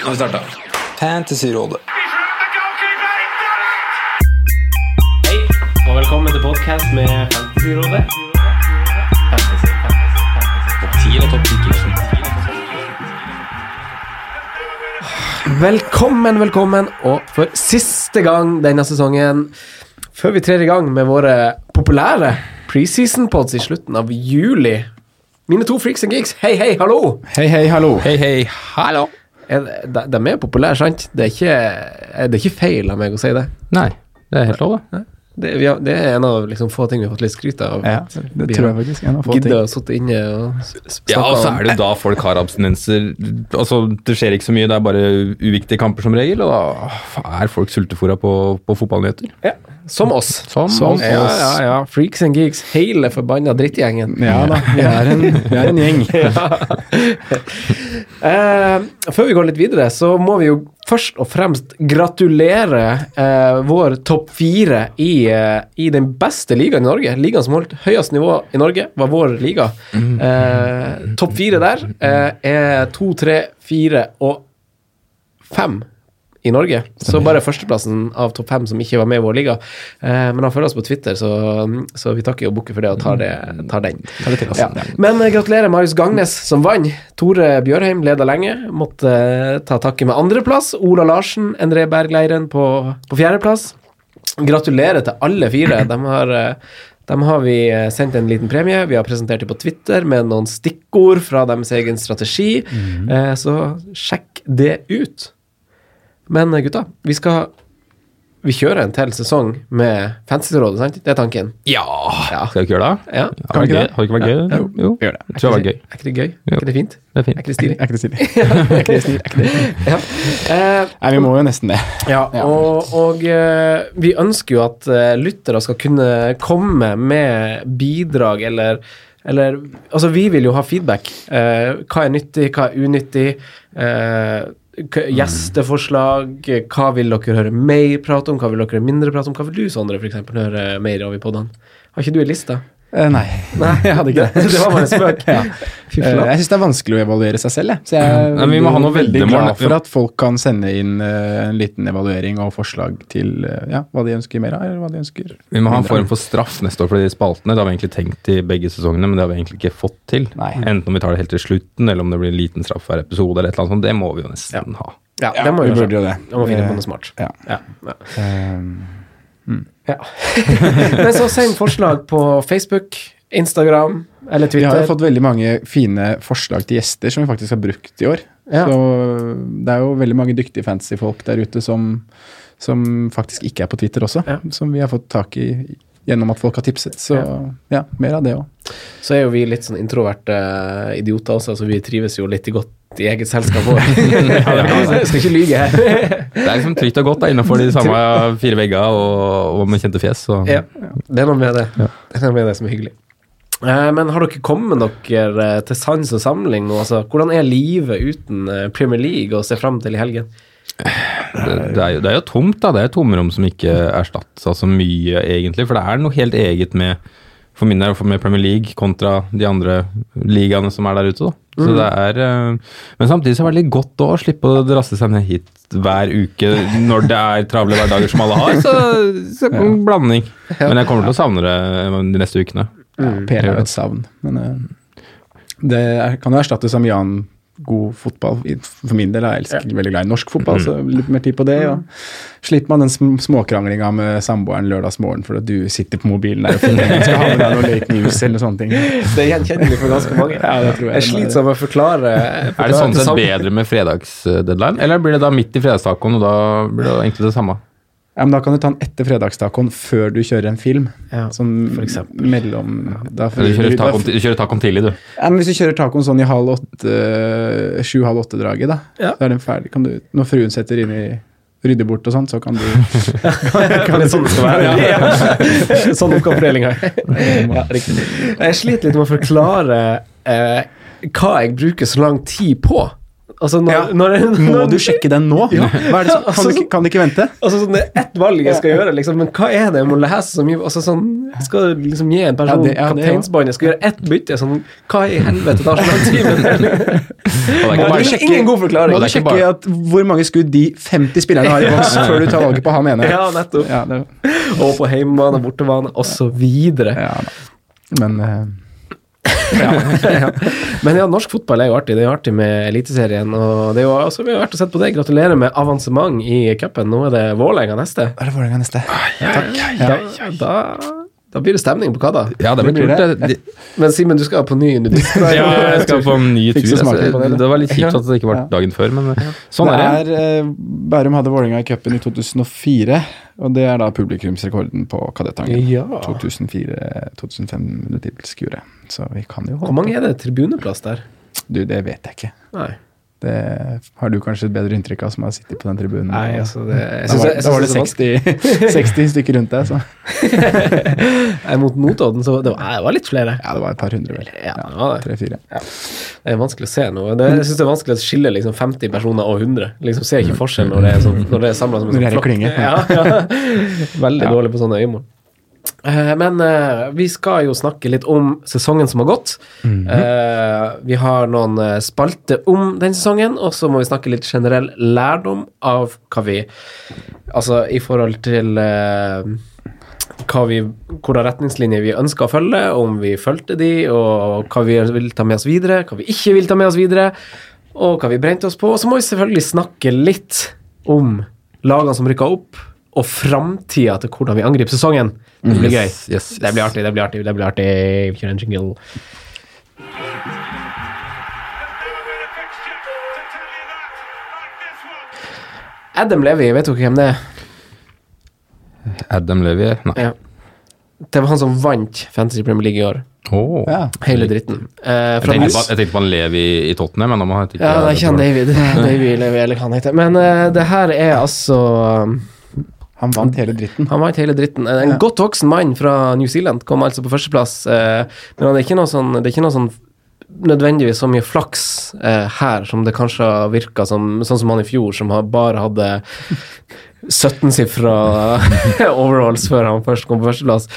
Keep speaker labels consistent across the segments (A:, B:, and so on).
A: Nå har vi starta. Fantasyrådet.
B: Hei, og velkommen til podcast med Fantasyrådet. Fantasy, fantasy, fantasy. Topp 10 og topp 10
C: Velkommen, velkommen, og for siste gang denne sesongen, før vi trer i gang med våre populære preseason-pods i slutten av juli Mine to freaks and geeks, hei, hei, hallo!
A: Hei, hei, hallo.
B: Hei, hei, hallo.
C: Det- De, de er populære, sant? Det er, ikke, det er ikke feil av meg å si det.
B: Nei, det er helt lov, det.
C: Det, vi har, det er en av liksom, få ting vi har fått litt skryt av.
A: Ja, det tror jeg faktisk. En av få ting.
C: Å sitte inne og
D: Ja, og så er det jo da folk har abstinenser. Altså, Det skjer ikke så mye, det er bare uviktige kamper som regel, og da er folk sultefòra på, på fotballnyheter.
C: ja, Som oss.
D: Som oss.
C: Ja, ja, ja. Freaks and geeks. Hele forbanna drittgjengen.
A: Ja da, vi er en, vi er en gjeng.
C: Eh, før vi går litt videre, så må vi jo først og fremst gratulere eh, vår topp fire i, eh, i den beste ligaen i Norge. Ligaen som holdt høyest nivå i Norge, var vår liga. Eh, topp fire der eh, er to, tre, fire og fem i Norge. Så bare førsteplassen av topp fem som ikke var med i vår liga. Eh, men han følger oss på Twitter, så, så vi takker jo Bukke for det og tar, det, tar den. Ja. Men eh, gratulerer Marius Gangnes som vant. Tore Bjørheim leda lenge. Måtte eh, ta takke med andreplass. Ola Larsen, Endre Bergleiren på, på fjerdeplass. Gratulerer til alle fire. De har, dem har vi sendt en liten premie. Vi har presentert dem på Twitter med noen stikkord fra deres egen strategi. Mm. Så sjekk det ut. Men eh, gutta, vi skal Vi kjører en til sesong med Fantasyrådet, sant? Det er tanken?
D: Ja,
C: Ja.
D: Skal vi ikke gjøre det?
C: Ja.
D: Har det? Ikke vært gøy?
C: Ja.
D: Jo. jo.
A: Gjør det.
D: Jeg tror det var gøy.
C: Er ikke det gøy?
D: Jo.
C: Er ikke det fint?
D: Det er
C: Er ikke det stilig?
A: Er ikke det stilig?
C: er ikke det stilig? Er ikke det? Ja. Eh,
A: Nei, vi må jo nesten det.
C: Ja, og, og eh, vi ønsker jo at eh, lyttere skal kunne komme med bidrag eller eller Altså, vi vil jo ha feedback. Eh, hva er nyttig, hva er unyttig? Gjesteforslag. Hva vil dere høre mer prat om? Hva vil dere mindre prate om? Hva vil du, Sondre, eksempel, høre mer av i podene? Har ikke du en liste?
A: Eh, nei.
C: Nei,
A: jeg hadde ikke det.
C: det var bare en spøk.
A: Ja. Eh. Jeg syns det er vanskelig å evaluere seg selv, jeg. Så jeg er
D: Nei, vi må ha noe
A: veldig glad for at folk kan sende inn uh, en liten evaluering og forslag til ja, hva de ønsker mer av, eller hva de ønsker
D: Vi må ha en form for straff neste år for de spaltene. Det har vi egentlig tenkt i begge sesongene, men det har vi egentlig ikke fått til.
A: Nei.
D: Enten om vi tar det helt til slutten, eller om det blir en liten straff hver episode, eller et eller annet sånt. Det må vi jo nesten ha.
C: Ja,
A: Ja,
C: det må
A: vi
C: vi
A: burde jo det.
C: Vi må finne på noe smart.
A: Ja.
C: Ja, ja. Ja. Men så send forslag på Facebook, Instagram eller Twitter.
A: Vi har jo fått veldig mange fine forslag til gjester som vi faktisk har brukt i år.
C: Ja.
A: Så det er jo veldig mange dyktige fancy folk der ute som, som faktisk ikke er på Twitter også.
C: Ja.
A: Som vi har fått tak i gjennom at folk har tipset. Så ja, mer av det òg.
C: Så er jo vi litt sånn introverte eh, idioter også, så vi trives jo litt godt i eget selskap òg. Jeg skal ikke lyge her.
D: Det er liksom trygt og godt da, innenfor de samme fire veggene og, og med kjente fjes. Så.
C: Ja, det er noe med det. Det er noe med det som er hyggelig. Eh, Men har dere kommet dere eh, til sans og samling nå? Altså, hvordan er livet uten eh, Premier League å se fram til i helgen?
D: Det, det, er jo, det er jo tomt, da. Det er et tomrom som ikke erstattes av så mye, egentlig. For det er noe helt eget med for min del, med Premier League kontra de andre ligaene som er der ute. da. Så det er, eh, Men samtidig så er det veldig godt å slippe å drasse seg ned hit hver uke når det er travle hverdager som alle har. Så, så en blanding. Men jeg kommer til å savne det de neste ukene.
A: Ja, Per er jo et savn. Men eh, det kan jo erstattes av mye annen god fotball. For min del er jeg elsker veldig glad i norsk fotball, så litt mer tid på det. Og slipper man den sm- småkranglinga med samboeren lørdagsmorgen fordi du sitter på mobilen der og finner skal ha med deg noe late news eller sånne ting.
C: Det er gjenkjennelig for ganske mange.
A: Ja, det tror jeg.
C: Jeg sliter med å forklare,
D: Er det sånn sett bedre med fredagsdeadline, eller blir det da midt i fredagstacoen, og da blir det egentlig det samme?
A: Ja, men Da kan du ta den etter fredagstacoen før du kjører en film.
C: Ja,
A: sånn
C: for eksempel.
A: mellom da,
D: for, du kjører tacoen, du kjører tacoen tidlig, du.
A: Ja, men Hvis du kjører tacoen sånn i halv åtte, sju-halv åtte-draget, da,
C: Ja.
A: da er den ferdig. Kan du, når fruen setter inn i rydder bort og sånn, så kan du
C: Kan det sånn det skal være? Ja. sånn oppgavefordelinga. ja, riktig. Jeg sliter litt med å forklare eh, hva jeg bruker så lang tid på. Altså når,
A: Ja.
C: når,
A: Må
C: når,
A: du sjekke den nå? Hva er det kan, kan, du, ikke- kan du ikke vente?
C: Altså sånn, Det er ett valg jeg skal gjøre, liksom, men hva er det jeg må lese så mye Altså sånn, skal liksom gi en person
A: Ja, ja,
C: kapteinsbånd, jeg skal gjøre ett bytte. Sånn, hva i helvete tar så lang tid? ingen god forklaring.
A: Må du sjekke bare... at hvor mange skudd de 50 spillerne har i boks, før du tar valget på han ene.
C: Ja, nettopp.
A: Ja, det,
C: Og på hjemmebane, bortebane osv.
A: ja. Men eh,
C: ja. Men ja, norsk fotball er jo artig. Det er jo artig med Eliteserien. Og det er jo også, vi verdt vært og sett på det. Gratulerer med avansement i cupen. Nå er det Vålerenga neste.
A: er det Vålerenga neste?
C: Da, da, da blir det stemning på Kadda.
D: Ja, det blir
A: blir det.
D: Det,
C: Men Simen, du skal på ny nudist.
D: ja, jeg skal på en ny tur. Altså.
A: på det.
D: Det var litt kjipt at det ikke var dagen før, men sånn
A: det
D: er det.
A: er, eh, Bærum hadde Vålerenga i cupen i 2004, og det er da publikumsrekorden på Kadettangen.
C: Ja.
A: 2004-2500 tilskuere. Så vi kan jo
C: Hvor mange er det tribuneplass der?
A: Du, det vet jeg ikke.
C: Nei.
A: Det har du kanskje et bedre inntrykk av som har sittet på den tribunen.
C: Nei, altså det, jeg
A: da var, da var det
C: det
A: 60, 60 stykker rundt deg, så
C: Nei, Mot Notodden så det var, det var litt flere.
A: ja, det var et par hundre, vel.
C: Ja.
A: Tre-fire.
C: Det er vanskelig å se noe. Det, jeg synes det er vanskelig å skille liksom 50 personer og 100. Liksom Ser ikke forskjell når det er, sånn, når det er samla som en sånn
A: i.
C: Ja, ja. Veldig
A: Ja.
C: dårlig på sånne øyemål. Eh, Men uh, vi skal jo snakke litt om sesongen som har gått.
A: Mm
C: -hmm. uh, vi har noen spalter om den sesongen, og så må vi snakke litt generell lærdom av hva vi Altså i forhold til hva vi, hvordan retningslinjer vi ønsker å følge, om vi fulgte de, og hva vi vil ta med oss videre, hva vi ikke vil ta med oss videre, og hva vi brente oss på. Og så må vi selvfølgelig snakke litt om lagene som rykka opp, og framtida til hvordan vi angriper sesongen. Det blir gøy.
D: Yes, yes,
C: Det blir artig, det blir artig. det blir artig. En jingle. Adam Levy, vet dere hvem det er?
D: Adam Levy? Nei.
C: Ja. Det var han som vant Fantasy Premier League i år.
D: Oh.
A: Ja.
C: Hele dritten. Eh,
D: Jeg tenkte, på, jeg tenkte på en Levi i Tottenham, men han heter ikke
C: Ja, det er ikke han David. David Levy, eller hva han heter. Men uh, det her er altså um,
A: Han vant hele dritten.
C: Han vant hele dritten. En godt voksen mann fra New Zealand kom altså på førsteplass. Eh, men han er ikke noe sånn, det er ikke noe sånn nødvendigvis så mye flaks eh, her som det kanskje virka som, sånn som han i fjor, som har bare hadde 17-sifra overalls før han først kom på førsteplass.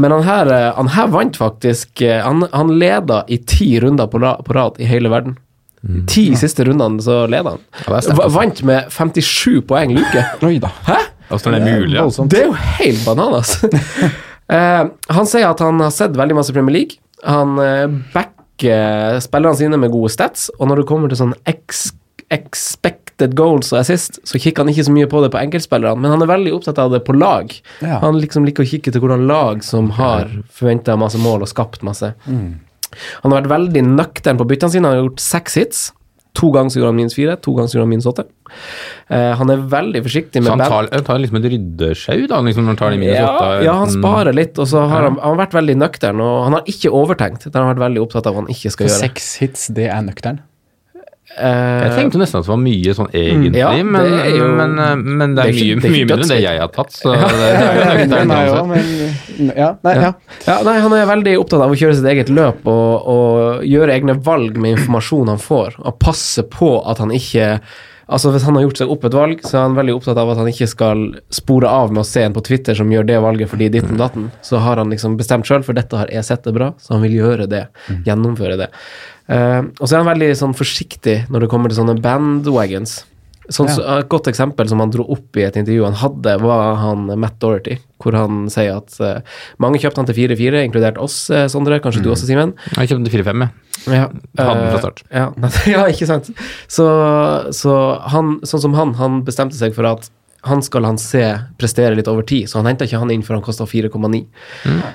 C: Men han her, eh, han her vant faktisk eh, Han, han leda i ti runder på, på rad i hele verden. Ti siste rundene så leda han.
D: Ja,
C: Va- Vant med 57 poeng luke.
A: Oi da.
C: Hæ?
D: Er det mulig? Ja?
C: Det er jo helt bananas. uh, han sier at han har sett veldig masse Premier League. Han uh, backer spillerne sine med gode stats, og når det kommer til sånn ex expected goals og assist, så kikker han ikke så mye på det på enkeltspillerne, men han er veldig opptatt av det på lag.
A: Ja.
C: Han liksom liker å kikke til hvordan lag som har forventa masse mål og skapt masse. Han har vært veldig nøktern på byttene sine. Han har gjort seks hits. To ganger så gjorde han minus fire, to ganger så gjorde han minus åtte. Uh, han er veldig forsiktig
D: Så
C: med
D: han
C: band-
D: tar, han tar liksom et ryddesjau, da, liksom når han tar de minus
C: ja,
D: åtte?
C: ja, han sparer litt, og så har han, han har vært veldig nøktern. Og han har ikke overtenkt. Det har han vært veldig opptatt av hva han ikke skal
A: For
C: gjøre.
A: seks hits, det er nøktern.
C: Eh,
D: Jeg tenkte nesten at det var mye sånn egentlig,
C: ja, det
D: men,
C: er jo-
D: men, eh, men det er,
C: det er ikke-
D: mye,
C: det er
D: mye mindre enn det jeg har tatt. Så det, det er jo
A: Ja, ja.
C: ja, nei, han er veldig opptatt av å kjøre sitt eget løp og, og gjøre egne valg med informasjon han får, og passe på at han ikke Altså Hvis han har gjort seg opp et valg, så er han veldig opptatt av at han ikke skal spore av med å se en på Twitter som gjør det valget fordi ditten datten. Så har han liksom bestemt sjøl, for dette har jeg sett det bra, så han vil gjøre det. Gjennomføre det. Uh, og så er han veldig sånn forsiktig når det kommer til sånne bandwagons. Sånn,
A: Ja.
C: så, et godt eksempel som han dro opp i et intervju han hadde, var han Matt Doherty, hvor han sier at uh, mange kjøpte han til 4-4, inkludert oss, eh, Sondre, kanskje du også, Simen.
D: Jeg kjøpte 4-5, jeg.
C: Ja,
D: Hadde den fra
C: eh,
D: start.
C: Ja, ja, ikke sant. Så, så han, sånn som han, han bestemte seg for at han skal han se prestere litt over tid, så han henta ikke han inn før han kosta 4,9.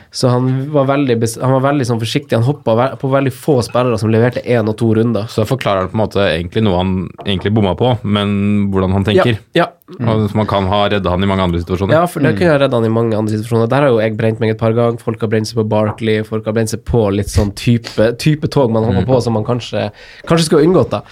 C: Så han var veldig, han var veldig sånn forsiktig. Han hoppa på veldig få spillere som leverte én og to runder.
D: Så forklarer han på en måte egentlig noe han egentlig bomma på, men hvordan han tenker.
C: Ja,
D: Og så man kan ha redda han i mange andre situasjoner.
C: Ja, for det kunne jeg redda han i mange andre situasjoner. Der har jo jeg brent meg et par ganger. Folk har brent seg på Barkley, folk har brent seg på litt sånn type, type tog man hopper på som man kanskje, kanskje skulle ha unngått, da.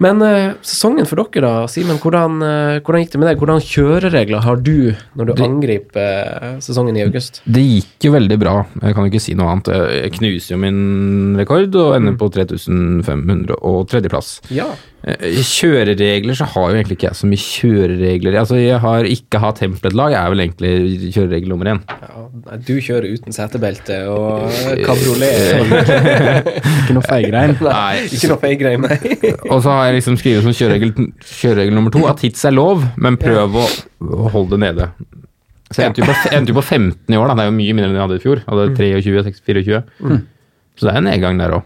C: Men eh, sesongen for dere, da, Simen. Hvordan, eh, hvordan gikk det med deg? Hvordan kjøreregler har du når du angriper eh, sesongen i august?
D: Det gikk jo veldig bra. Jeg kan jo ikke si noe annet. Jeg knuser jo min rekord og ender på 3500 og tredjeplass.
C: Ja.
D: Eh, Kjøreregler så har jo egentlig ikke jeg så mye kjøreregler. Altså Jeg har ikke hatt templet-lag, er vel egentlig kjøreregel nummer én.
C: Ja, Du kjører uten setebelte og kabriolet.
A: Ikke noe feigrein.
D: Nei,
C: Ikke noe feigrein, nei.
D: Og så har jeg liksom skrevet som kjøreregel, kjøreregel nummer to at hits er lov, men prøv å, å holde det nede. Så jeg endte jo på, endte jo på 15 i år, da. Det er jo mye mindre enn jeg hadde i fjor. Jeg hadde 23, 24. Mm. Så det er en nedgang der òg.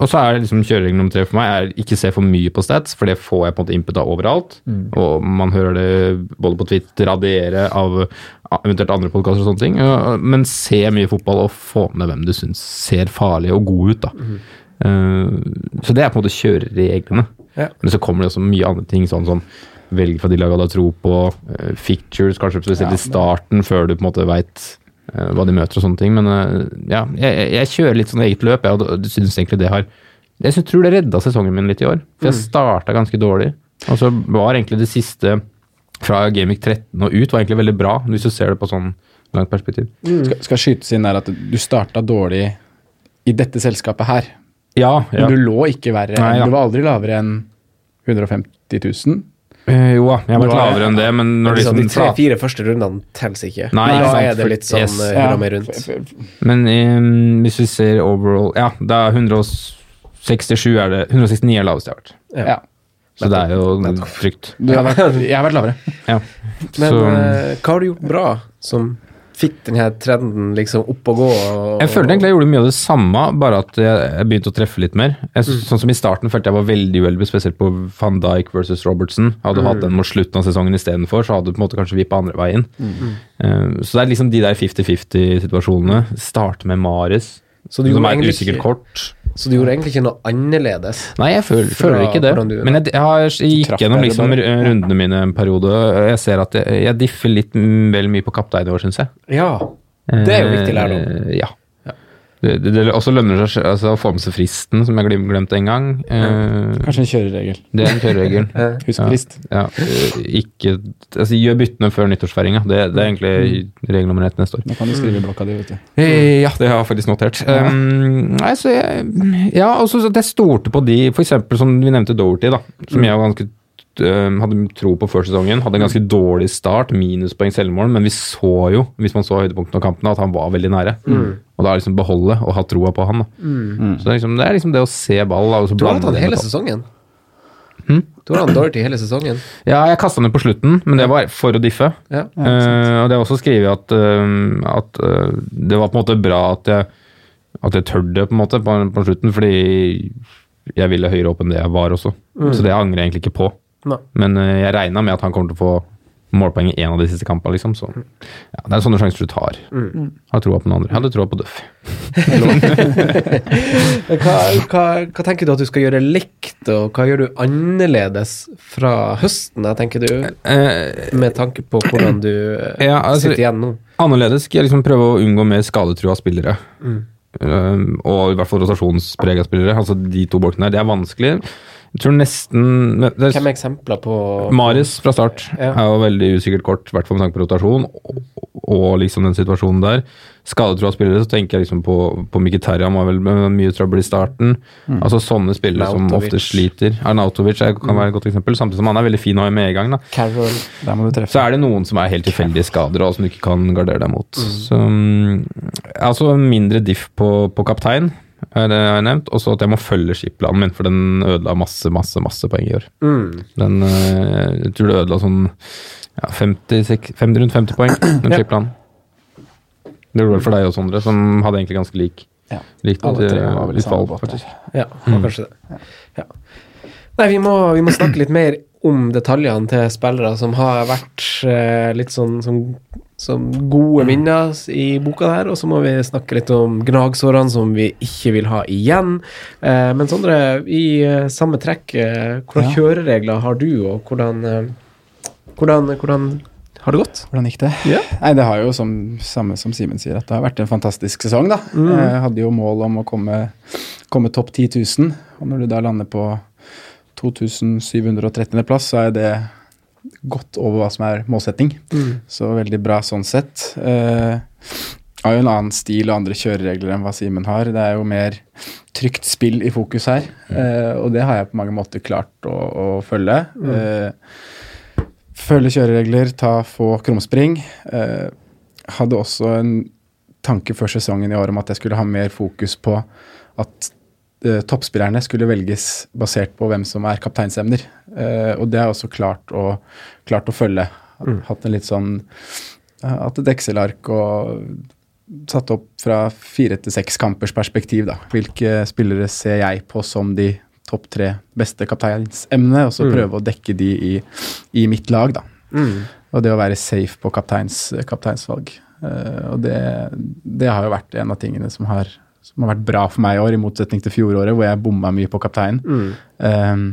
D: Og så er det liksom kjøreregel nummer tre for meg er ikke se for mye på stats, for det får jeg på en måte input av overalt. Og man hører det både på Twitter, radiere av eventuelt andre podkaster og sånne ting. Men se mye fotball og få med hvem du syns ser farlig og god ut, da. Eh, så det er på en måte kjørereglene.
C: Ja.
D: Men så kommer det også mye andre ting, sånn som velge fra de lagene du har tro på, eh, fictures, kanskje spesielt i starten, før du på en måte veit hva de møter og sånne ting. Men eh, ja, jeg, jeg- kjører litt sånn eget løp, jeg, og du syns egentlig det har Jeg synes, tror det redda sesongen min litt i år. For jeg starta ganske dårlig. Og så var egentlig det siste fra Gamic 13 og ut var egentlig veldig bra, hvis du ser det på sånn langt perspektiv.
A: Skal, skal skytes inn der at du starta dårlig i dette selskapet her.
D: Ja, ja.
A: Men du lå ikke verre.
D: Nei, ja.
A: Du var aldri lavere enn 150 000.
D: Eh, jo da, jeg har vært lavere enn det, men når
C: Liksom,
D: liksom
C: de tre-fire første rundene teller ikke.
D: Nei,
C: da
D: sant,
C: er det litt sånn
D: yes.
C: uh, hurra meg rundt.
D: Men um, hvis vi ser overall Ja, det er 167 er det 169 er lavest jeg har vært.
A: Ja.
D: Så det er jo frykt.
A: Du har vært, jeg har vært lavere.
D: Ja.
C: Men
D: så,
C: uh, hva har du gjort bra som fikk denne trenden liksom opp og gå? Og,
D: jeg følte egentlig jeg gjorde mye av det samme, bare at jeg, begynte å treffe litt mer. Jeg,
C: Mm.
D: Sånn som I starten følte jeg var veldig uheldig, spesielt på van Dijk versus Robertson. Hadde du hatt
C: Mm.
D: den mot slutten av sesongen istedenfor, så hadde du på en måte kanskje vippa andre veien.
C: Mm.
D: Eh, så det er liksom de der 50-50-situasjonene. Starte med Mares, som er et usikkert
C: ikke-
D: kort.
C: Så du gjorde egentlig ikke noe annerledes?
D: Nei, jeg føler, føler ikke det.
C: du-
D: Men jeg, jeg, har, jeg gikk gjennom liksom rundene mine en periode, og jeg ser at jeg, jeg differ litt vel mye på kaptein i år, syns jeg.
C: Ja. Det er jo viktig lærdom.
D: Eh, Ja. Det, det, det også lønner seg altså, å få med seg fristen, som jeg glem- glemte en gang. Eh,
A: Kanskje en kjøreregel.
D: det er en kjøreregel.
A: Husk frist.
D: Ja, ja. ikke altså, Gjør byttene før nyttårsfeiringa. Det, det er egentlig regel nummer ett neste år.
A: Nå kan du skrive i blokka di, vet du.
D: Eh, Ja, det har jeg faktisk notert. Um, nei, så jeg, ja, også, så at jeg stolte på de, eksempel som vi nevnte Doherty, da, som jeg var ganske hadde tro på før sesongen. Hadde en ganske dårlig start, minuspoeng selvmål, men vi så jo, hvis man så høydepunktene av kampene, at han var veldig nære. Og da liksom beholde og ha troa på han. da. Så det er, liksom, det er liksom det å se ball. Og så
C: Du har hatt han hele sesongen?
D: Hmm?
C: Du har han Dorothy hele sesongen?
D: Ja, jeg kasta den på slutten, men det var for å diffe.
C: Ja.
D: Eh, og det er også skrevet at, uh, at uh, det var på en måte bra at jeg, at jeg tørde på en måte på, på slutten, fordi jeg ville høyere opp enn det jeg var også. Så det angrer jeg egentlig ikke på.
C: Nei.
D: Men eh, jeg regna med at han kommer til å få målpoeng i en av de siste kampene, liksom. Så ja, det er sånne sjanser du tar. Har troa på den andre. Jeg hadde troa på Duff.
C: Hva, hva, hva tenker du at du skal gjøre likt, og hva gjør du annerledes fra høsten, jeg tenker du,
D: Eh,
C: med tanke på hvordan du eh,
D: Ja, altså-
C: sitter igjen nå?
D: Annerledes skal jeg liksom prøve å unngå mer skadetrua spillere. Um, og i hvert fall rotasjonsprega spillere. Altså de to bolkene der. Det er vanskelig. Jeg tror nesten er,
C: Hvem er eksempler på
D: Maris fra start
C: Ja.
D: er jo veldig usikkert kort, i hvert fall med tanke på rotasjon og, og liksom den situasjonen der. Skadetrua spillere, så tenker jeg liksom på, på Mkhitaryan, var vel med mye trøbbel i starten. Altså sånne spillere som ofte sliter. Arnautovic er- kan være et godt eksempel, samtidig som han er veldig fin å ha med i gang. da.
C: Carol.
A: Der må du treffe.
D: Så er det noen som er helt tilfeldige skader, og som du ikke kan gardere deg mot. Så, mm, altså mindre diff på, på kaptein. Er det jeg nevnt. Og så at jeg må følge skipplanen min, for den ødela masse, masse masse poeng i år.
C: Mm.
D: Den, eh, jeg tror det ødela sånn ja, 50, sek- 50, rundt 50 poeng, den
C: Ja.
D: skipplanen. Det gjorde vel for deg og Sondre, som hadde egentlig ganske lik.
A: Ja.
D: Likt
A: Alle tre
D: eh,
A: var vel i samme båt.
C: Ja, var kanskje det. Ja. Nei, vi må, vi må snakke litt mer om detaljene til spillere som har vært eh, litt sånn som, som gode minner i boka der, og så må vi snakke litt om gnagsårene som vi ikke vil ha igjen. Eh, men Sondre, i eh, samme trekk, eh, hvordan
A: Ja.
C: kjøreregler har du, og hvordan, eh, hvordan, hvordan har det gått?
A: Hvordan gikk det?
C: Yeah.
A: Nei, Det har jo som, samme som Simen sier, at det har vært en fantastisk sesong. da. Jeg hadde jo mål om å komme, komme topp 10 000, og når du da lander på 2730. plass, så er det godt over hva som er målsetting. Så veldig bra sånn sett. Uh, har jo en annen stil og andre kjøreregler enn hva Simen har. Det er jo mer trygt spill i fokus her, uh, og det har jeg på mange måter klart å, å følge. Uh, følge kjøreregler, ta få krumspring. Hadde også en tanke før sesongen i år om at jeg skulle ha mer fokus på at toppspillerne skulle velges basert på hvem som er kapteinsemner. Eh, og det har jeg også klart å, klart å følge. Hatt en litt sånn eh, Hatt et Excel-ark og satt opp fra fire til seks kampers perspektiv. da. Hvilke spillere ser jeg på som de topp tre beste kapteinsemnene, og så prøve å dekke de i, i mitt lag. da. Og det å være safe på kapteins, kapteinsvalg. Uh, og det, det har jo vært en av tingene som har, som har vært bra for meg i år, i motsetning til fjoråret, hvor jeg bomma mye på kapteinen. Um,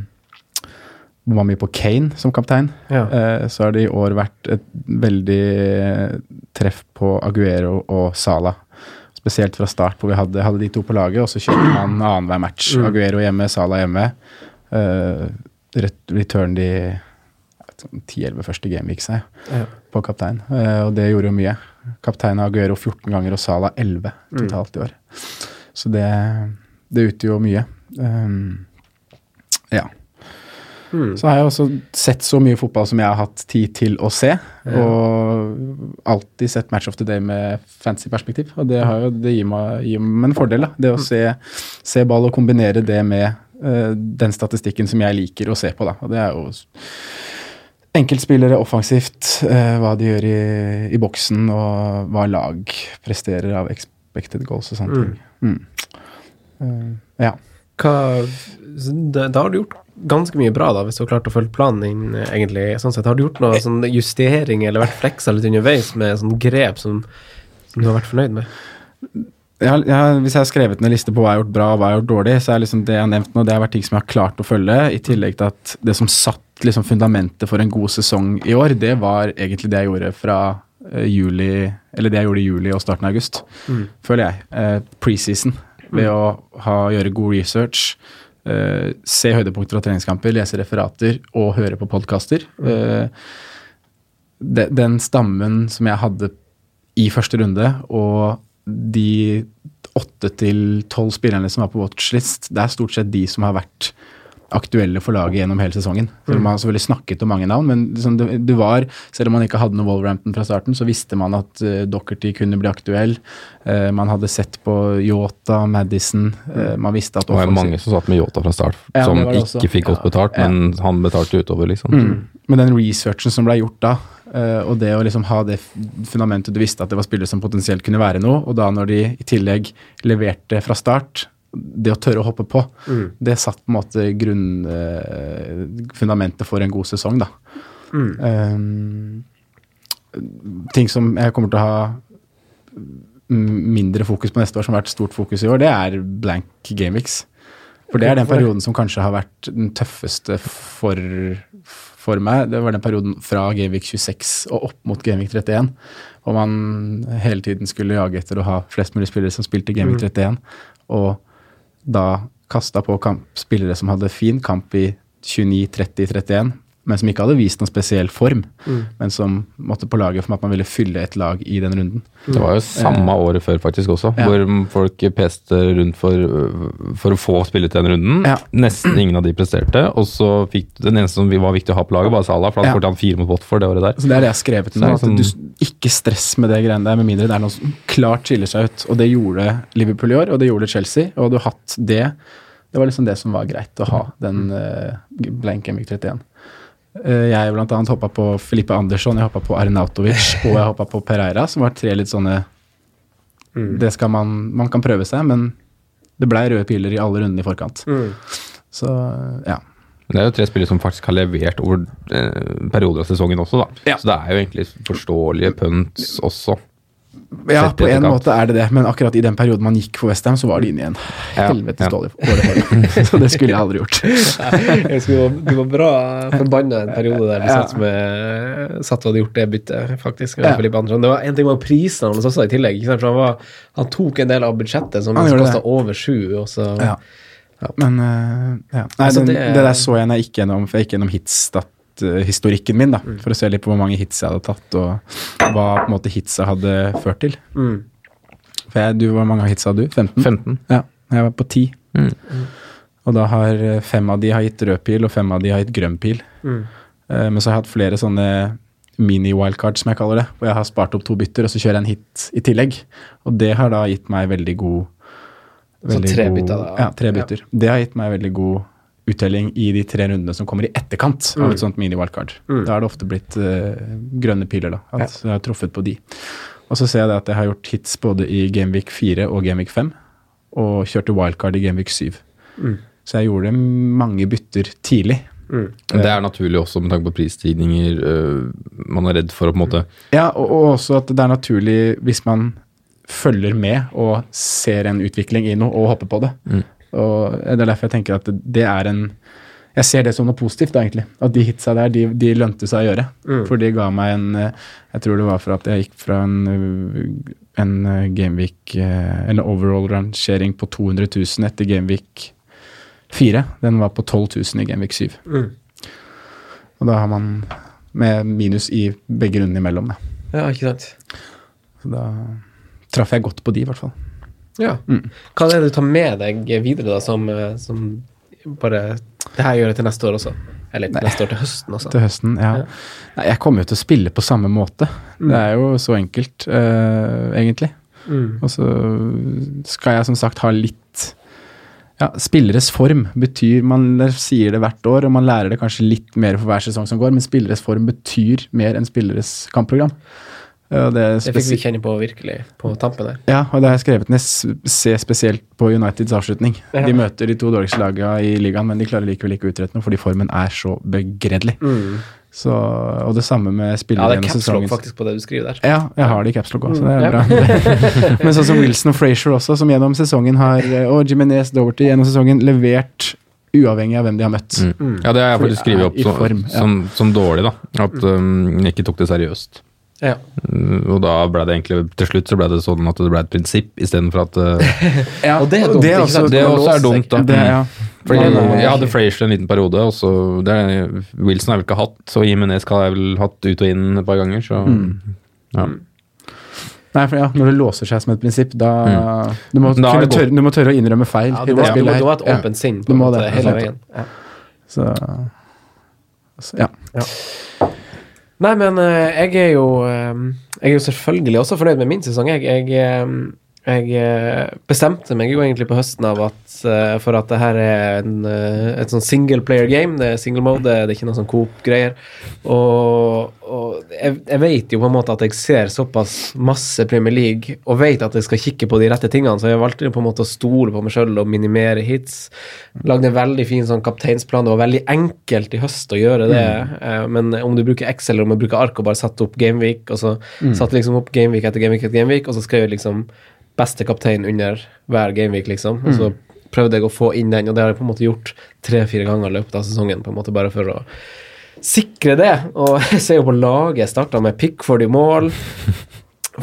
A: bomma mye på Kane som kaptein.
C: Ja.
A: Uh, så har det i år vært et veldig treff på Aguero og Sala. Spesielt fra start, hvor vi hadde, hadde de to på laget, og så kjørte man annenhver match. Aguero hjemme, Sala hjemme. Uh, return de sånn 10-11 første gameweeksa
C: Ja.
A: på kaptein, uh, og det gjorde jo mye. Kaptein Aguero 14 ganger og Sala 11 totalt i år. Så det, det utgjør mye. Um, ja. Så har jeg også sett så mye fotball som jeg har hatt tid til å se. Og alltid sett Match of the Day med fancy perspektiv. Og det, har jo, det gir, meg, gir meg en fordel. da. Det å se, se ball og kombinere det med uh, den statistikken som jeg liker å se på. da. Og det er jo enkeltspillere offensivt, eh, hva de gjør i, i boksen, og hva lag presterer av expected goals og sånne ting. Mm. Eh, ja.
C: Hva, da, da har du gjort ganske mye bra, da, hvis du har klart å følge planen din. egentlig, sånn sett. Har du gjort noe sånn justering eller vært fleksa litt underveis med sånn grep som, som du har vært fornøyd med?
A: Jeg har, jeg hvis jeg har skrevet ned liste på hva jeg har gjort bra og hva jeg har gjort dårlig, så er liksom det jeg har nevnt nå, det har vært ting som jeg har klart å følge, i tillegg til at det som satt liksom fundamentet for en god sesong i år, det var egentlig det jeg gjorde fra eh, juli Eller det jeg gjorde i juli og starten av august, føler jeg. Eh, preseason. Ved å ha, gjøre god research, eh, se høydepunkter av treningskamper, lese referater og høre på podkaster. Eh, de, den stammen som jeg hadde i første runde, og de åtte til tolv spillerne som var på watchlist, det er stort sett de som har vært aktuelle for laget gjennom hele sesongen. Selv om man har selvfølgelig snakket om mange navn, men liksom det, det var, selv om man ikke hadde noe Wolverhampton fra starten, så visste man at uh, Dockerty kunne bli aktuell. Uh, man hadde sett på Yota, Madison. uh, man visste at
D: Det var mange som satt med Yota fra start,
A: Ja,
D: som ikke fikk godt betalt,
A: Ja.
D: men han betalte utover, liksom.
A: Mm. Men den researchen som ble gjort da, Uh, og det å liksom ha det fundamentet du visste at det var spillere som potensielt kunne være noe, og da når de i tillegg leverte fra start, det å tørre å hoppe på, det satt på en måte grunn, eh, fundamentet for en god sesong, da. Um, ting som jeg kommer til å ha mm, mindre fokus på neste år, som har vært stort fokus i år, det er blank gameweeks. For det er den perioden som kanskje har vært den tøffeste for, for meg. Det var den perioden fra Gameweek 26 og opp mot Gameweek 31. Og man hele tiden skulle jage etter å ha flest mulig spillere som spilte Gameweek 31. Og da kasta på kamp, spillere som hadde fin kamp i 29, 30, 31, men som ikke hadde vist noen spesiell form.
C: Mm.
A: Men som måtte på laget for at man ville fylle et lag i den runden.
D: Det var jo samme året før faktisk også,
A: Ja.
D: hvor folk peste rundt for, for å få spille til den runden.
A: Ja.
D: Nesten ingen av de presterte, og så fikk den eneste som var viktig å ha på laget, var Salah, for han skåret han fire mot Watford det året der.
A: Så Det er det jeg har skrevet
D: Så
A: nå.
D: det er
A: At du,
D: sånn-
A: ikke stress med det greiene der, med mindre det er noe som klart skiller seg ut. Og det gjorde Liverpool i år, og det gjorde Chelsea. Og du hatt det. Det var liksom det som var greit å ha, den uh, blank Gamvik 31. Eh, jeg blant annet hoppa på Filippe Andersson, jeg hoppa på Arnautovic og jeg hoppa på Pereira, som var tre litt sånne Det skal man Man kan prøve seg, men det blei røde piler i alle rundene i forkant.
C: Mm.
A: Så ja.
D: Det er jo tre spillere som faktisk har levert over eh, perioder av sesongen også, da.
A: Ja.
D: Så det er jo egentlig forståelige punts også.
A: Ja, på en måte er det det, men akkurat i den perioden man gikk for Westham, så var det inne i en
D: Ja,
A: helvetes
D: ja.
A: dårlig. Så det skulle jeg aldri gjort.
C: Jeg skulle, du var- bra forbanna en periode der du
A: Ja.
C: satt, med, satt og hadde gjort det byttet, faktisk.
A: Ja.
C: Det var En ting var prisene hans også i tillegg. Ikke sant? For han, var, han tok en del av budsjettet som
A: Han
C: kosta over sju. Og så,
A: Ja. Men uh, ja. Nei,
C: Altså,
A: den,
C: det-
A: det, der så jeg når jeg gikk gjennom, for jeg gikk gjennom hitstat-historikken min, da,
C: Mm.
A: for å se litt på hvor mange hits jeg hadde tatt, og hva på en måte hitsa hadde ført til.
C: Mm.
A: For jeg, du, Hvor mange hits hadde du? 15?
D: 15.
A: Ja, jeg var på 10.
D: Mm.
A: Og da har eh, fem av de har gitt rød pil, og fem av de har gitt grønn pil.
C: Mm.
A: Eh, men så har jeg hatt flere sånne mini-wildcards, som jeg kaller det, hvor jeg har spart opp to bytter, og så kjører jeg en hit i tillegg. Og det har da gitt meg veldig god
C: Så tre bytter, da?
A: Ja, tre bytter. Det har gitt meg veldig god uttelling i de tre rundene som kommer i etterkant av et sånt mini-wildcard.
C: Mm.
A: Da har det ofte blitt uh, grønne piler, da. At jeg har truffet på de. Og så ser jeg det at jeg har gjort hits både i Gameweek 4 og Gameweek 5, og kjørte wildcard i Gameweek 7.
C: Mm.
A: Så jeg gjorde mange bytter tidlig.
C: Mm.
D: Det er naturlig også med tanke på prisstigninger. øh, man er redd for å på en måte
A: Ja, og, og også at det er naturlig hvis man følger med og ser en utvikling i noe og hopper på det.
D: Mm.
A: Og Det er derfor jeg tenker at det, er en Jeg ser det som noe positivt, da, egentlig. At de hitsa der, de, de lønte seg å gjøre.
C: Mm.
A: For de ga meg en eh, Jeg tror det var for at jeg gikk fra en, eh, en eh, Gameweek eller En overall-rangering på 200 000 etter Gameweek 4. Den var på 12 000 i Gameweek 7.
C: Mm.
A: Og da har man med minus i begge rundene imellom, da.
C: Ja, ikke sant.
A: Så da traff jeg godt på de, i hvert fall.
C: Ja.
A: Mm.
C: Hva er det du tar med deg videre, da, som, eh, som bare Det her gjør jeg til neste år også. Eller
A: Nei.
C: neste år til høsten også.
A: Til høsten, ja.
C: Ja.
A: Nei, jeg kommer jo til å spille på samme måte.
C: Mm.
A: Det er jo så enkelt, uh, egentlig.
C: Mm.
A: Og så skal jeg som sagt ha litt ja, Spilleres form betyr Man sier det hvert år, og man lærer det kanskje litt mer for hver sesong som går, men spilleres form betyr mer enn spilleres kampprogram. Det,
C: Det fikk vi kjenne på virkelig på tampen der.
A: Ja, og det har jeg skrevet ned. Se spesielt på Uniteds avslutning.
C: Ja.
A: De møter de to dårligste lagene i ligaen, men de klarer likevel ikke å utrette noe, fordi formen er så begredelig. Så, og det samme med
C: Ja, det er
A: gjennom
C: capslock faktisk på det du skriver der.
A: Ja, jeg har det i capslock også, det er bra. Men sånn som Wilson og Frazier også, som gjennom sesongen har, og Jimenez Doverty gjennom sesongen, levert uavhengig av hvem de har møtt.
D: Mm. Ja, det har jeg faktisk skrevet opp som,
A: form, ja.
D: som, som dårlig, da. At um, jeg ikke tok det seriøst.
C: Ja.
D: Mm, Og da ble det egentlig Til slutt så ble det sånn at det ble et prinsipp istedenfor at uh,
A: Ja,
C: Og det er dumt,
A: det er også.
D: Det også er dumt, da.
A: det, er- ja.
D: Fordi
A: Man
D: jeg hadde Frazier en liten periode, og så det er, Wilson har jeg vel ikke hatt, så Jimenez har jeg vel hatt ut og inn et par ganger, så
A: Mm.
D: ja.
A: Nei, for ja, når det låser seg som et prinsipp, da
D: Mm.
A: du, må
D: Da
A: kunne tørre, du må tørre å innrømme feil.
C: Ja, du, må, du, må,
A: spillet her.
C: du må ha et åpent sinn på
A: Du må det,
C: hele veien. Ja.
A: Så, så ja.
C: Nei, men eh, jeg er jo eh, Jeg er jo selvfølgelig også fornøyd med min sesong. Jeg, jeg, eh, jeg eh, bestemte meg jo egentlig på høsten av at eh, for at det her er en, eh, et sånn single player game. Det er single mode, det er ikke noe sånn coop-greier. Og, og jeg, jeg vet jo på en måte at jeg ser såpass masse Premier League og vet at jeg skal kikke på de rette tingene, så jeg valgte på en måte å stole på meg sjøl og minimere hits. Lagde en veldig fin sånn kapteinsplan. Det var veldig enkelt i høst å gjøre det. Mm. Men om du bruker Excel eller om du bruker ark og bare satte opp Gameweek, og så satte liksom opp Gameweek etter Gameweek etter Gameweek, og så skrev jeg liksom beste kaptein under hver Gameweek, liksom. Og så prøvde jeg å få inn den, og det har jeg på en måte gjort tre-fire ganger i løpet av sesongen, på en måte bare for å sikre det. Og jeg ser jo på laget, jeg starta med Pickford i mål.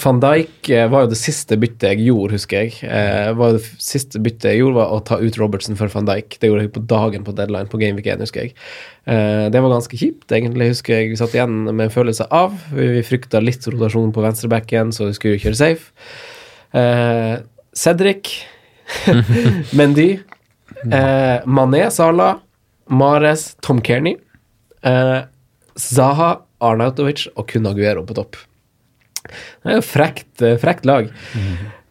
C: Van Dijk eh, var jo det siste byttet jeg gjorde, husker jeg. Eh, var jo det siste byttet jeg gjorde, var å ta ut Robertsen for Van Dijk. Det gjorde jeg på dagen på deadline på Gameweek 1, husker jeg. Eh, det var ganske kjipt, egentlig, husker jeg. Vi satt igjen med en følelse av. Vi, vi frykta litt rotasjon på venstrebacken, så vi skulle kjøre safe. Eh, Cedric, Mendy, eh, Mané, Salah, Mares, Tom Kearney, eh, Zaha, Arnautovic og kun Aguero på topp. Det er jo frekt, eh, frekt lag.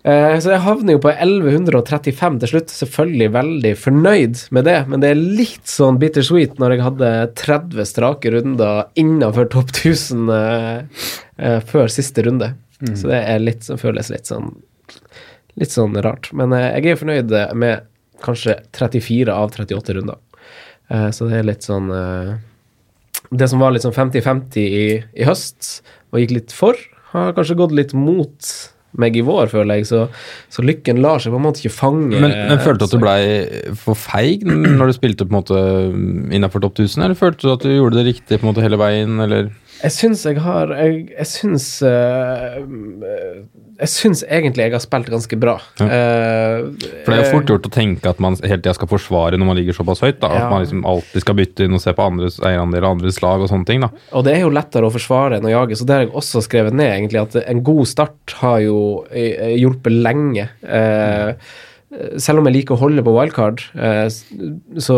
C: Eh, så jeg havner jo på 1135 til slutt. Selvfølgelig veldig fornøyd med det, men det er litt sånn bittersweet når jeg hadde 30 strake runder innenfor topp 1000 eh, eh, før siste runde. Så det er litt, føles litt sånn Litt sånn rart. Men eh, jeg er fornøyd med kanskje 34 av 38 runder. Eh, så det er litt sånn eh, Det som var litt sånn 50-50 i, i høst, og gikk litt for, har kanskje gått litt mot meg i vår, føler jeg. Så, så lykken lar seg på en måte ikke fange.
D: Men, men følte du at du blei for feig når du spilte på en måte innafor topp 1000, eller følte du at du gjorde det riktig på en måte hele veien, eller?
C: Jeg syns jeg har Jeg, jeg syns eh, Jeg syns egentlig jeg har spilt ganske bra.
D: Ja.
C: Eh,
D: For det er jo fort gjort å tenke at man hele tida skal forsvare når man ligger såpass høyt. da,
C: Ja.
D: At man liksom alltid skal bytte inn og se på andres eierandel og andres lag og sånne ting. da.
C: Og det er jo lettere å forsvare enn å jage, så det har jeg også skrevet ned, egentlig, at en god start har jo eh, hjulpet lenge. Eh, selv om jeg liker å holde på wildcard, eh, så,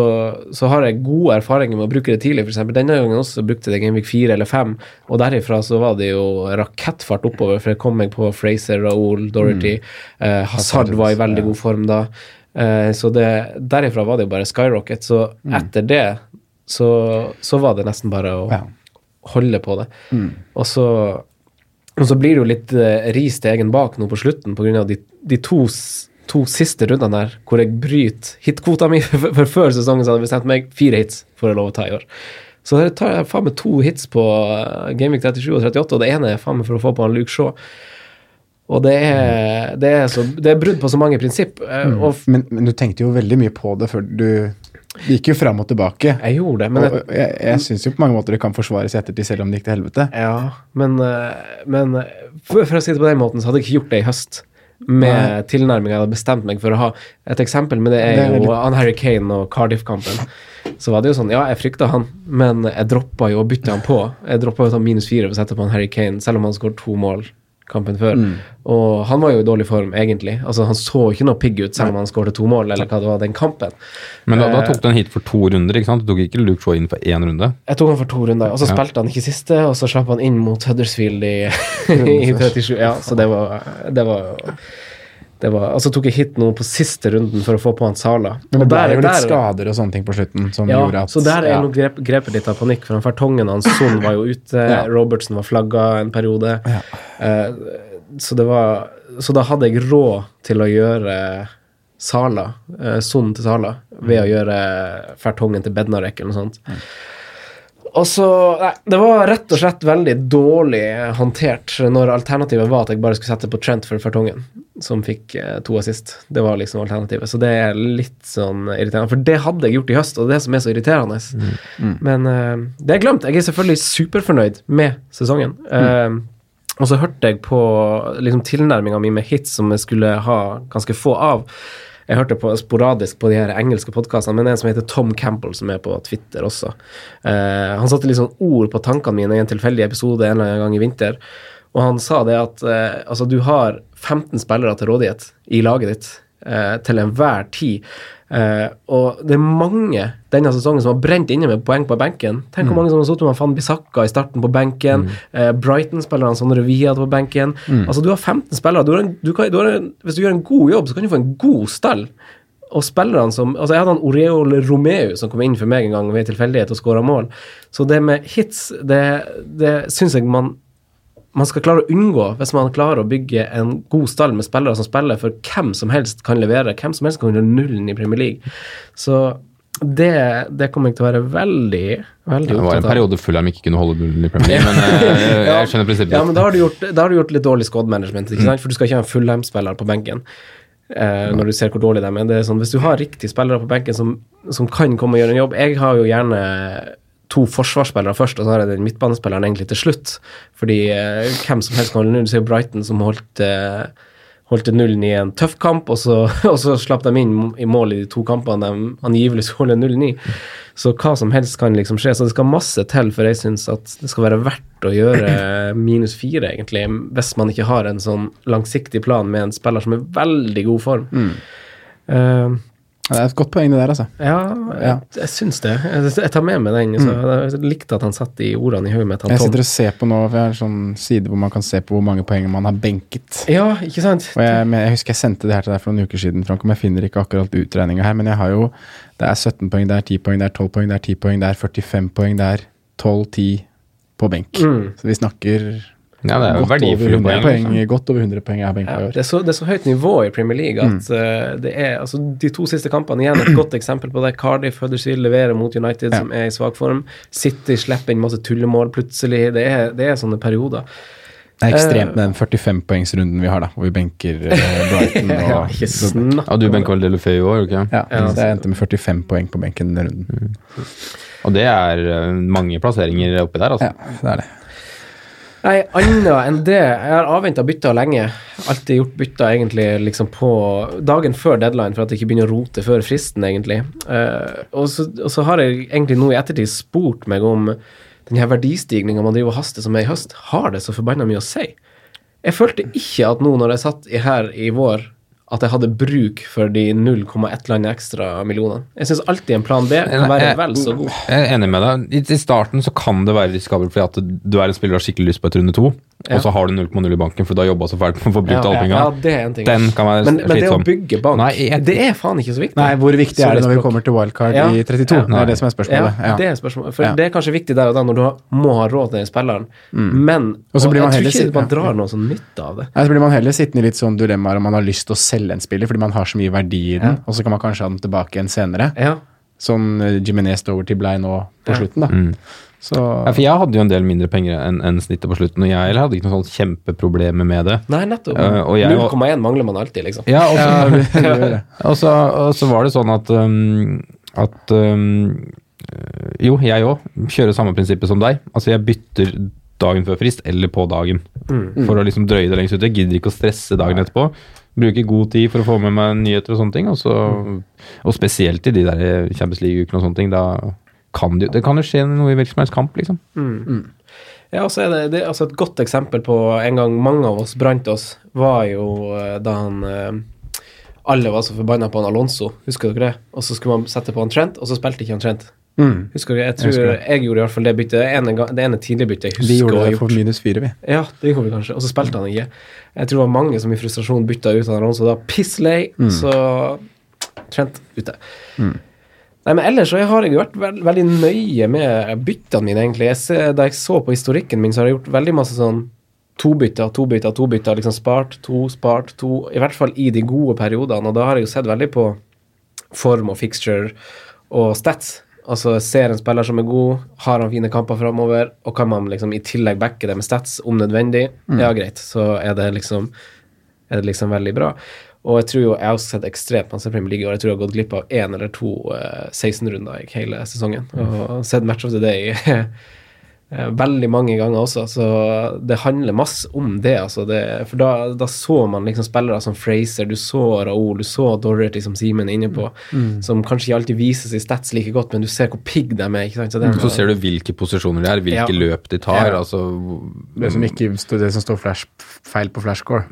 C: så har jeg gode erfaringer med å bruke det tidlig. Eksempel, denne gangen også brukte jeg Gameweek 4 eller 5, og derifra så var det jo rakettfart oppover, for jeg kom meg på Fraser, Raoul, Dorothy. Eh, Hazard var i veldig god form da. Eh, så det, derifra var det jo bare skyrocket. Så etter det så, så var det nesten bare å
A: Ja.
C: holde på det. Og, så, og så blir det jo litt eh, ris til egen bak nå på slutten pga. de, de to, to siste rundene der hvor jeg bryter hitkvota mi. For, før sesongen så hadde jeg bestemt meg fire hits for å lov å ta i år. Så der tar jeg faen meg to hits på uh, Gameweek 37 og 38, og det ene er faen meg for å få på han Luke Shaw. Og det er, det er, så, det er brudd på så mange prinsipp. Mm. Og f-
A: Men, men du tenkte jo veldig mye på det før du Det gikk jo fram og tilbake.
C: jeg gjorde det, men
A: og, og jeg, jeg syns jo på mange måter det kan forsvares i ettertid, selv om det gikk til helvete.
C: Ja, men, eh, men eh, for, for å si det på den måten, så hadde jeg ikke gjort det i høst. Med tilnærming jeg hadde bestemt meg for å ha. Et eksempel med det er, jo han Harry Kane og Cardiff-kampen. Så var det jo sånn, ja, jeg frykta han, men jeg droppa jo å bytte han på. Jeg droppa å ta minus fire for å sette på han Harry Kane, selv om han skåret to mål kampen før.
A: Mm.
C: Og han var jo i dårlig form, egentlig. Altså, Han så ikke noe pigg ut, selv om han skåret to mål, eller hva det var den kampen.
D: Men da, da
C: Eh,
D: tok du en hit for to runder, ikke sant? Du tok ikke Luke Shaw inn for én runde?
C: Jeg tok han for to runder, og så
D: Ja.
C: spilte han ikke siste, og så slapp han inn mot Huddersfield i, i 37. Ja, så det var, det var det var, altså tok jeg hit noe på siste runden for å få på han Sala.
A: Men det ble jo litt
C: der-
A: skader og sånne ting på slutten som
C: Ja,
A: gjorde at
C: så der er
A: ja.
C: nok grep, grepet litt av panikk, for han Fertongen hans Son var jo ute,
A: Ja.
C: Robertsen var flagga en periode.
A: Ja.
C: Eh, så det var Så da hadde jeg råd til å gjøre Sala, eh, Son til Sala, ved å gjøre Fertongen til Bednarek eller noe sånt. Og så Nei, det var rett og slett veldig dårlig håndtert når alternativet var at jeg bare skulle sette på Trent for Fertongen, som fikk eh, to assist. Det var liksom alternativet. Så det er litt sånn irriterende. For det hadde jeg gjort i høst, og det er det som er så irriterende. Men uh, det er glemt. Jeg er selvfølgelig superfornøyd med sesongen. Eh, og så hørte jeg på liksom, tilnærminga mi med hits som jeg skulle ha ganske få av. Jeg hørte på sporadisk på de her engelske podkastene, men en som heter Tom Campbell, som er på Twitter også. Eh, han satte litt sånn ord på tankene mine i en tilfeldig episode en eller annen gang i vinter. Og han sa det at eh, altså, du har 15 spillere til rådighet i laget ditt eh, til enhver tid. Eh, og det er mange denne sesongen som har brent inne med poeng på benken. Tenk hvor mange som har sittet med Van Bissaka i starten på benken. Eh, Brighton-spillerne som Wie hadde på benken. Altså, du har 15 spillere. Du en, du kan, du har en, hvis du gjør en god jobb, så kan du få en god stall. Og spillerne som Altså, jeg hadde han Oreol Romeu som kom inn for meg en gang ved tilfeldighet og skåra mål. Så det med hits, det, det syns jeg man man skal klare å unngå hvis man klarer å bygge en god stall med spillere som spiller for hvem som helst kan levere. Hvem som helst kan gjøre nullen i Premier League. Så det, det kommer jeg til å være veldig, veldig
D: Det var en
C: opptatt av.
D: periode Fulham ikke kunne holde nullen i Premier League, men jeg, jeg skjønner prinsippet.
C: Ja, men da har du gjort, da har du gjort litt dårlig squad management, ikke sant? for du skal ikke ha en fullhjem-spiller på benken. Eh, når du ser hvor dårlig de er. Det er sånn, hvis du har riktige spillere på benken som, som kan komme og gjøre en jobb Jeg har jo gjerne to forsvarsspillere først, og så har jeg den midtbanespilleren egentlig til slutt. Fordi eh, hvem som helst kan holde null. Du ser jo Brighton som holdt eh, holdt nullen i en tøff kamp, og så, og så slapp de inn i mål i de to kampene de angivelig skulle holde nullen i. Så hva som helst kan liksom skje. Så det skal masse til for jeg syns at det skal være verdt å gjøre minus fire, egentlig, hvis man ikke har en sånn langsiktig plan med en spiller som er i veldig god form. Eh,
A: Det er et godt poeng det der, altså.
C: ja, jeg, jeg syns det. Jeg, jeg tar med meg den. Så jeg likte at han satt i ordene i hodet mitt.
A: Jeg sitter og ser på nå, for jeg har en sånn side hvor man kan se på hvor mange poeng man har benket.
C: Ja, ikke sant?
A: Og jeg, men jeg husker jeg sendte det her til deg for noen uker siden, Frank, om jeg finner ikke akkurat utregninga her, men jeg har jo Det er 17 poeng, det er 10 poeng, det er 12 poeng, det er 10 poeng, det er 45 poeng, det er 12-10 på benk.
C: Mm.
A: Så vi snakker
D: Ja, det er jo verdifulle
A: 100
D: poeng.
A: poeng,
D: liksom.
A: godt over 100 poeng jeg
C: Ja, det, er så, det er så høyt nivå i Premier League at eh, det er altså De to siste kampene igjen et godt eksempel på det. Cardiff Huddersfield leverer mot United,
A: Ja.
C: som er i svak form. City slipper inn masse tullemål plutselig. Det er, det er sånne perioder.
A: Det er ekstremt med den 45-poengsrunden vi har, da, hvor vi benker eh, Brighton og
C: Ja, ikke snakk
D: Ja, du benker vel Delofeu i år, ikke
A: Ja,
C: Ja,
A: så jeg endte med 45 poeng på benken den runden.
D: Og det er eh, mange plasseringer oppi der, altså.
A: Ja, det er det.
C: Nei, annet enn det Jeg har avventa bytter lenge. Alltid gjort bytter egentlig liksom på dagen før deadline, for at jeg ikke begynner å rote før fristen, egentlig. Uh, og, så, og så har jeg egentlig nå i ettertid spurt meg om den her verdistigninga man driver og haster som er i høst, har det så forbanna mye å si? Jeg følte ikke at nå når jeg satt her i vår, at jeg hadde bruk for de 0,1 eller ekstra millionene. Jeg syns alltid en plan B kan være
D: Jeg-
C: vel så god.
D: Jeg er enig med deg. I, I starten så kan det være risikabelt fordi at du er en spiller du har skikkelig lyst på et runde to,
C: Ja.
D: og så har du 0,0 i banken, for du har jobba så fælt med å få brukt alle penga.
C: ja, det er en ting.
D: Den kan være
C: men, men det å bygge bank,
D: Nei, jeg-
C: det er faen ikke så viktig.
A: Nei, hvor viktig
C: Så
A: er det når vi kommer til wildcard
C: Ja.
A: i 32?
C: Ja.
A: Det er det som er spørsmålet.
C: Ja, det er spørsmålet. For
A: Ja.
C: det er kanskje viktig der og da når du har, må ha råd til den spilleren, men
A: Og så blir man
C: jeg tror ikke
A: sitt-
C: man
A: ja.
C: drar noe sånn nytte av det.
A: Nei, så blir man heller sittende i litt sånn dilemmaer om man har lyst til å selge en spiller fordi man har så mye verdi i den,
C: Ja.
A: og så kan man kanskje ha den tilbake igjen senere.
C: Ja.
A: Sånn Jiminez Jimenez Doverty blei nå på
C: Ja.
A: slutten, da.
D: Mm.
A: Så
D: Ja, for jeg hadde jo en del mindre penger enn en snittet på slutten, og jeg hadde ikke noen sånn kjempeproblemer med det.
C: Nei, nettopp.
D: Uh, og jeg-
C: 0,1 mangler man alltid, liksom.
D: Ja, og så,
A: ja, det, det gjør det.
D: og så, og så var det sånn at um, at um, Jo, jeg òg kjører samme prinsippet som deg. Altså, jeg bytter dagen før frist eller på dagen. For å liksom drøye det lengst ut. Jeg gidder ikke å stresse dagen etterpå. Bruke god tid for å få med meg nyheter og sånne ting. Og, så, og spesielt i de der Champions League-ukene og sånne ting. Da kan det, det kan jo skje noe i hvilken som helst kamp, liksom.
C: Ja, og så er det, det er altså et godt eksempel på en gang mange av oss brant oss, var jo eh, da han eh, Alle var så forbanna på han Alonso, husker dere det? Og så skulle man sette på han Trent, og så spilte ikke han Trent.
A: Mm.
C: Husker du, Jeg tror jeg,
A: det.
C: gjorde i hvert fall det byttet. Det ene, det ene tidlige byttet jeg husker
A: Vi gjorde det for minus fire, vi.
C: Ja, det gjorde vi kanskje. Og så spilte han ikke. Jeg tror det var mange som i frustrasjon bytta ut han Alonso da. Mm. så Trent ute. Nei, men ellers så har jeg vært veld, veldig nøye med byttene mine, egentlig. Jeg ser, da jeg så på historikken min, så har jeg gjort veldig masse sånn to bytter, to bytter, to bytter. Liksom spart to, spart to. I hvert fall i de gode periodene. Og da har jeg jo sett veldig på form og fixture og stats. Altså ser en spiller som er god, har han fine kamper framover, og kan man liksom i tillegg backe det med stats om nødvendig, ja greit, så er det liksom er det liksom veldig bra. Og jeg tror jo, jeg har også sett ekstremt masse Premier League i år. Jeg tror jeg har gått glipp av én eller to uh, 16-runder i hele sesongen. Og sett Match of the Day eh, veldig mange ganger også, så det handler masse om det. Altså det for da, da så man liksom spillere som Fraser, du så Raoul, du så Dorothy, som Simen er inne på, som kanskje ikke alltid vises i stats like godt, men du ser hvor pigg de er. ikke sant? det mm.
D: Så ser du hvilke posisjoner de er, hvilke
C: Ja.
D: løp de tar.
A: Ja.
D: altså
A: Det som, ikke, det som står flash, feil på flashscore.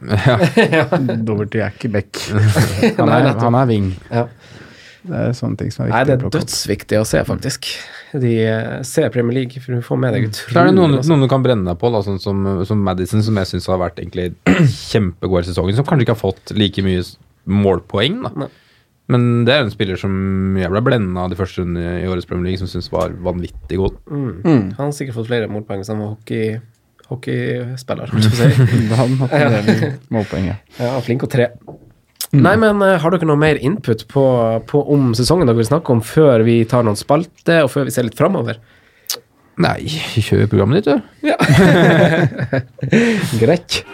A: Doverty er ikke back. Han er,
C: nettopp.
A: han er wing.
C: Ja.
A: Det er sånne ting som er viktig.
C: Nei, det er dødsviktig å se, faktisk. De eh, ser Premier League, for du får med deg
D: Så er det
C: utrolig
D: noen, noen du kan brenne deg på, da, sånn som, som Madison, som jeg syns har vært egentlig kjempegod i sesongen, som kanskje ikke har fått like mye målpoeng. da.
C: Nei.
D: Men det er en spiller som jeg ble blenda av de første rundene i årets Premier League, som syns var vanvittig god.
C: Han har sikkert fått flere målpoeng hvis han var hockey, hockeyspiller. holdt jeg på å si.
A: Han hatt en del målpoeng, ja.
C: Ja, flink å tre. Nei, men uh, har dere noe mer input på, på om sesongen dere vil snakke om, før vi tar noen spalte, og før vi ser litt framover?
D: Nei, kjør programmet ditt, du.
C: Ja. Greit.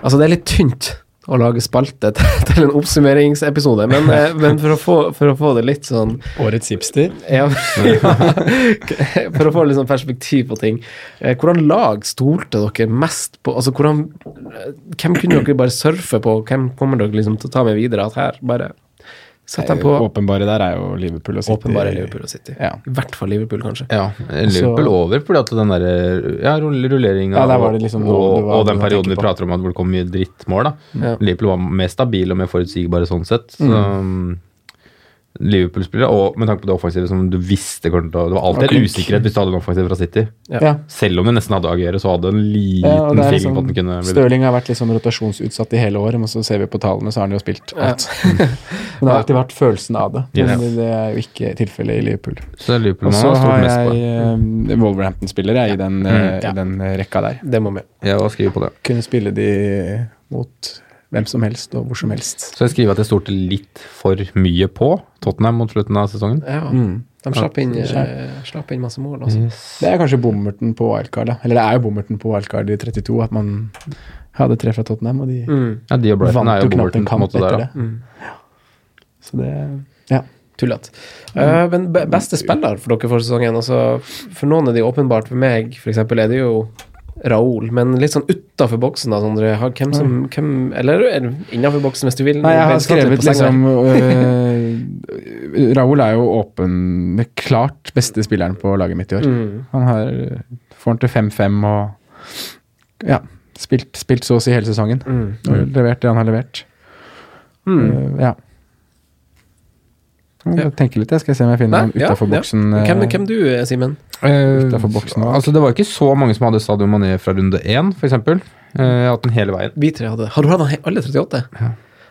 C: Altså, det er litt tynt å lage spalte til, en oppsummeringsepisode, men, eh, men for, å få, for å få det litt sånn
A: Årets hipster.
C: ja, ja, For å få litt sånn perspektiv på ting. Eh, hvordan lag stolte dere mest på? Altså, hvordan, eh, hvem kunne dere bare surfe på? Hvem kommer dere liksom til å ta med videre? At her, bare sett dem på.
A: Åpenbare der er jo Liverpool og City.
C: Åpenbare Liverpool og City.
A: Ja.
C: I hvert fall Liverpool, kanskje.
D: Ja, Liverpool over fordi at den der ja, rulleringa
A: Ja, der liksom
D: og, og, og den perioden vi prater om at hvor det kom mye drittmål, da.
C: Ja.
D: Liverpool var mer stabil og mer forutsigbare sånn sett. Så,
A: Mm.
D: Liverpool-spillere, og med tanke på det offensive som du visste kom til å Det var alltid en usikkerhet hvis du hadde en offensiv fra City.
C: Ja.
A: Ja.
D: Selv om du nesten hadde Agere, så hadde en liten
A: Ja, er
D: feeling
A: liksom,
D: på at den kunne bli
A: Stirling har vært sånn rotasjonsutsatt i hele år, men så ser vi på tallene, så har han jo spilt alt. men det har alltid vært følelsen av det. Men
D: Ja.
A: det, det er jo ikke tilfellet i Liverpool.
D: Så Liverpool
A: Og så
D: ha
A: har jeg eh, Wolverhampton-spillere i, den, eh,
C: Ja.
A: i den rekka der.
C: Det må med.
D: Jeg var på det.
A: Kunne spille de mot hvem som helst og hvor som helst.
D: Så jeg skriver at jeg stolte litt for mye på Tottenham mot slutten av sesongen.
C: Ja.
A: Mm.
C: De slapp inn,
A: Ja.
C: eh, slapp inn masse mål, altså.
A: Det er kanskje bommerten på wildcard, da. Eller det er jo bommerten på wildcard i 32, at man hadde tre fra Tottenham, og de
C: Mm.
D: Ja, de og
A: vant jo knapt en kamp etter
D: der,
A: det.
C: Mm.
A: Så det Ja.
C: Tullete. Uh, men beste spiller for dere for sesongen? Altså, for noen er det åpenbart. For meg, for eksempel, er det jo Raoul. Men litt sånn utafor boksen, da, Sondre. Hvem som hvem, Eller innafor boksen, hvis du vil.
A: Nei, jeg har skrevet liksom uh, Raoul er jo åpen med klart beste spilleren på laget mitt i år.
C: Mm.
A: Han har øh, får han til 5-5 og ja, spilt, spilt så å si hele sesongen.
C: Mm.
A: Og levert det han har levert.
C: Mm.
A: Uh, ja. Jeg tenker litt, jeg skal se om jeg finner noen
C: ja,
A: utafor
C: ja.
A: boksen.
C: Hvem,
A: øh,
C: hvem du, Simen?
A: Uh, boksen
D: altså, det var ikke så mange som hadde Sadio Mané fra runde én, f.eks. Uh, jeg har hatt den hele veien.
C: Vi tre hadde Har du hatt den alle 38?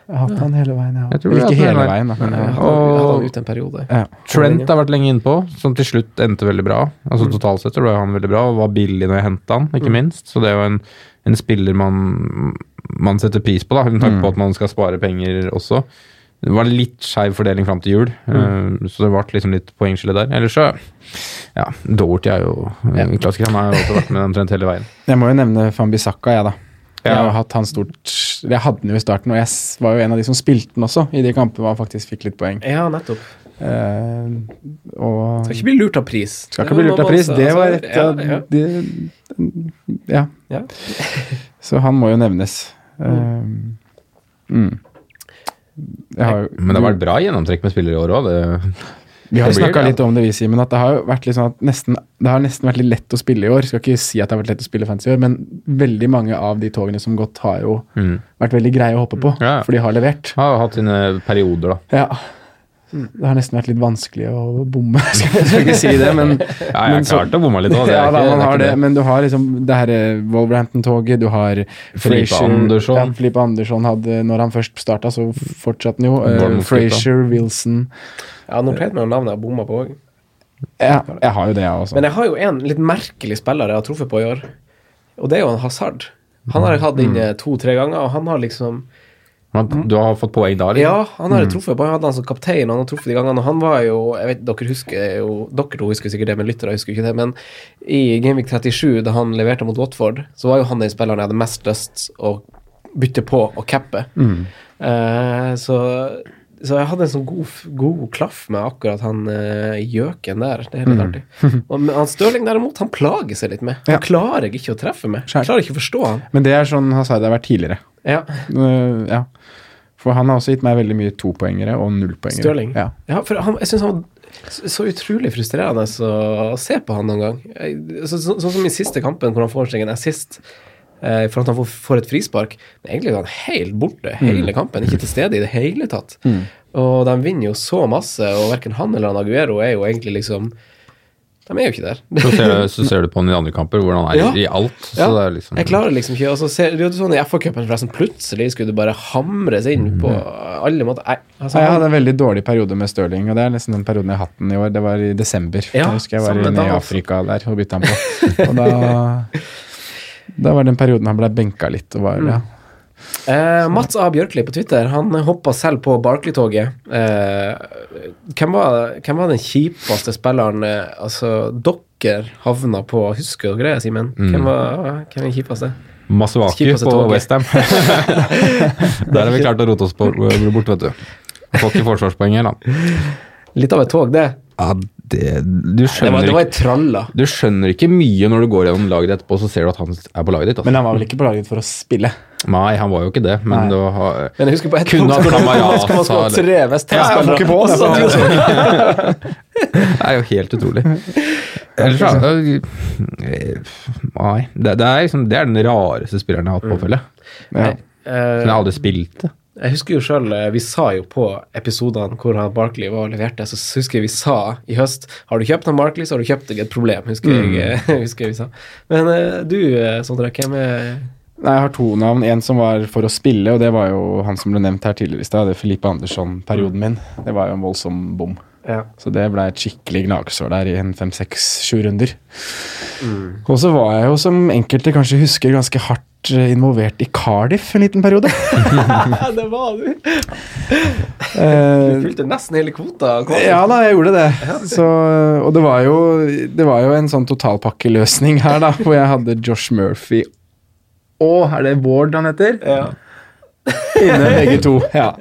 A: Jeg har hatt han hele veien, ja.
D: Jeg tror
A: Eller ikke hele
D: hele
A: veien, da. Men,
C: Jeg
A: ja.
C: hadde, jeg hadde han ute en periode.
A: Ja.
D: Trent har vært lenge innpå, som til slutt endte veldig bra.
A: Mm.
D: Altså Totalt sett ble han veldig bra, og var billig når jeg henta han, ikke minst. Så det er jo en, en spiller man, man setter pris på, da, med tanke
A: Mm.
D: på at man skal spare penger også. Det var litt skeiv fordeling fram til jul,
A: Mm.
D: eh, så det ble liksom litt poengskille der. Ellers så Ja, Doherty er jo en klassiker. Han har jo også vært med omtrent hele veien.
A: Jeg må jo nevne Fambisaka, jeg, da. Jeg
D: Ja.
A: har hatt han stort Jeg hadde den jo i starten, og jeg var jo en av de som spilte den også, i de kampene hvor han faktisk fikk litt poeng.
C: Ja, nettopp.
A: Eh, og
C: Skal ikke bli lurt av pris.
A: Skal ikke bli lurt av pris. Det var et av
C: ja, ja.
A: de Ja.
C: Ja.
A: Så han må jo nevnes. Uh, mm. Har
D: Men det har vært bra gjennomtrekk med spillere i år òg.
A: Vi har snakka litt om det, vi, Simen, at det har vært litt sånn at nesten, det har nesten vært litt lett å spille i år. Skal ikke si at det har vært lett å spille fancy i år, men veldig mange av de togene som gått, har jo
D: Mm.
A: vært veldig greie å hoppe på,
D: ja.
A: for de har levert.
D: Har hatt sine perioder, da.
A: Ja. Det har nesten vært litt vanskelig å bomme, skal jeg skal ikke si det, men
D: Ja,
A: men
D: jeg
A: så-
D: klart å bomme litt òg.
A: ja, men du har liksom det her eh, Wolverhampton-toget, du har Frazier-
D: Andersson.
A: Ja, Filipe Andersson hadde, når han først starta, så fortsatte han jo. Uh, Frazier, Wilson
C: Ja, nå meg man navnet jeg har bomma på òg.
A: Ja, jeg har jo det, jeg også.
C: Men jeg har jo en litt merkelig spiller jeg har truffet på i år, og det er jo en Hazard. Han har jeg hatt
A: Mm.
C: to-tre ganger, og han har liksom
D: Men Du har fått poeng da? liksom?
C: Ja, han har jeg
A: Mm.
C: truffet. Jeg hadde han som kaptein, han har truffet de gangene. Og han var jo jeg vet, Dere husker jo Dere to husker sikkert det, men lyttere husker ikke det. Men i Gameweek 37, da han leverte mot Watford, så var jo han den spilleren jeg hadde mest lyst å bytte på og cappe.
A: Mm.
C: Eh, så, så jeg hadde en sånn god, god klaff med akkurat han uh, gjøken der. Det er litt
A: Mm.
C: artig. Og han Stirling derimot, han plager seg litt med. Han
A: Ja.
C: klarer jeg ikke å treffe med. Jeg klarer ikke å forstå han.
A: Men det er sånn Hazard har vært tidligere.
C: Ja.
A: Uh, ja. For han har også gitt meg veldig mye topoengere og nullpoengere.
C: Stirling.
A: Ja.
C: Ja, for han, jeg syns han var så, utrolig frustrerende å, se på han noen gang. Så- så- Sånn som i siste kampen, hvor han får seg en assist eh, for at han får, får et frispark. Men egentlig er han helt borte hele kampen, ikke til stede i det hele tatt. Og de vinner jo så masse, og verken han eller han Aguero er jo egentlig liksom De er jo ikke der.
D: Så ser, du, så ser du på han i andre kamper, hvordan han er
C: Ja.
D: i alt. Så
C: Ja,
D: det er liksom
C: Jeg klarer liksom ikke Og så ser det er sånn i FA-cupen, forresten, plutselig skulle det bare hamres inn på alle måter. Jeg, altså,
A: Jeg hadde en veldig dårlig periode med Stirling, og det er nesten den perioden jeg har hatt den i år. Det var i desember.
C: Ja,
A: jeg husker jeg var inne i. Afrika der og bytta han på. Og da, da var den perioden han ble benka litt. Og var, ja.
C: Eh, Mats A. Bjørkli på Twitter Han hoppa selv på Barkley-toget. Eh, hvem, hvem var den kjipeste spilleren eh, Altså, dere havna på Husker dere det, Simen?
D: Mm.
C: Hvem, var, hvem er den kjipeste?
D: Masuaki
C: Kjipt
D: på. Westham. Der har vi klart å rote oss på, bort, vet du. Får ikke forsvarspoeng her, da.
C: Litt av et tog, det.
D: Ja, det, du,
C: Det var,
D: skjønner
C: det var et
D: du skjønner ikke mye når du går gjennom laget etterpå, så ser du at han er på laget ditt.
A: Men
D: Altså.
A: han var vel ikke på laget for å spille?
D: Nei, han var jo ikke det, men
A: Nei.
D: da var,
C: Men jeg husker på et
D: Kunne
C: punkt hvor man skal man skal tre.
A: Ja, jeg ikke på, jeg
C: og-
D: Det er jo helt utrolig. Ellers så Nei. Det, det, er liksom, det er den rareste spilleren jeg har hatt på, følge.
A: Ja.
D: Som jeg aldri spilte.
C: Jeg husker jo eh, Vi sa jo på episodene hvor han Barkley var og leverte, så husker jeg vi sa i høst Har du kjøpt han Barkley, så har du kjøpt deg et problem. husker jeg, eh, husker jeg vi sa. Men eh, du, eh, Sondre, hvem er
A: Nei, Jeg har to navn. En som var for å spille, og det var jo han som ble nevnt her tidligere i stad. Det er Filippe Andersson-perioden min. Det var jo en voldsom bom.
C: Ja.
A: Så det ble et skikkelig gnagsår der i en fem, seks, sju runder. Og så var jeg jo, som enkelte kanskje husker, ganske hardt eh, involvert i Cardiff en liten periode.
C: det var du!
A: Eh,
C: Du fylte nesten hele kvota.
A: Ja da, jeg gjorde det. Så, og det var, jo, det var jo en sånn totalpakkeløsning her, da, hvor jeg hadde Josh Murphy og Er det Ward han heter?
C: Ja.
A: Inne begge to. ja.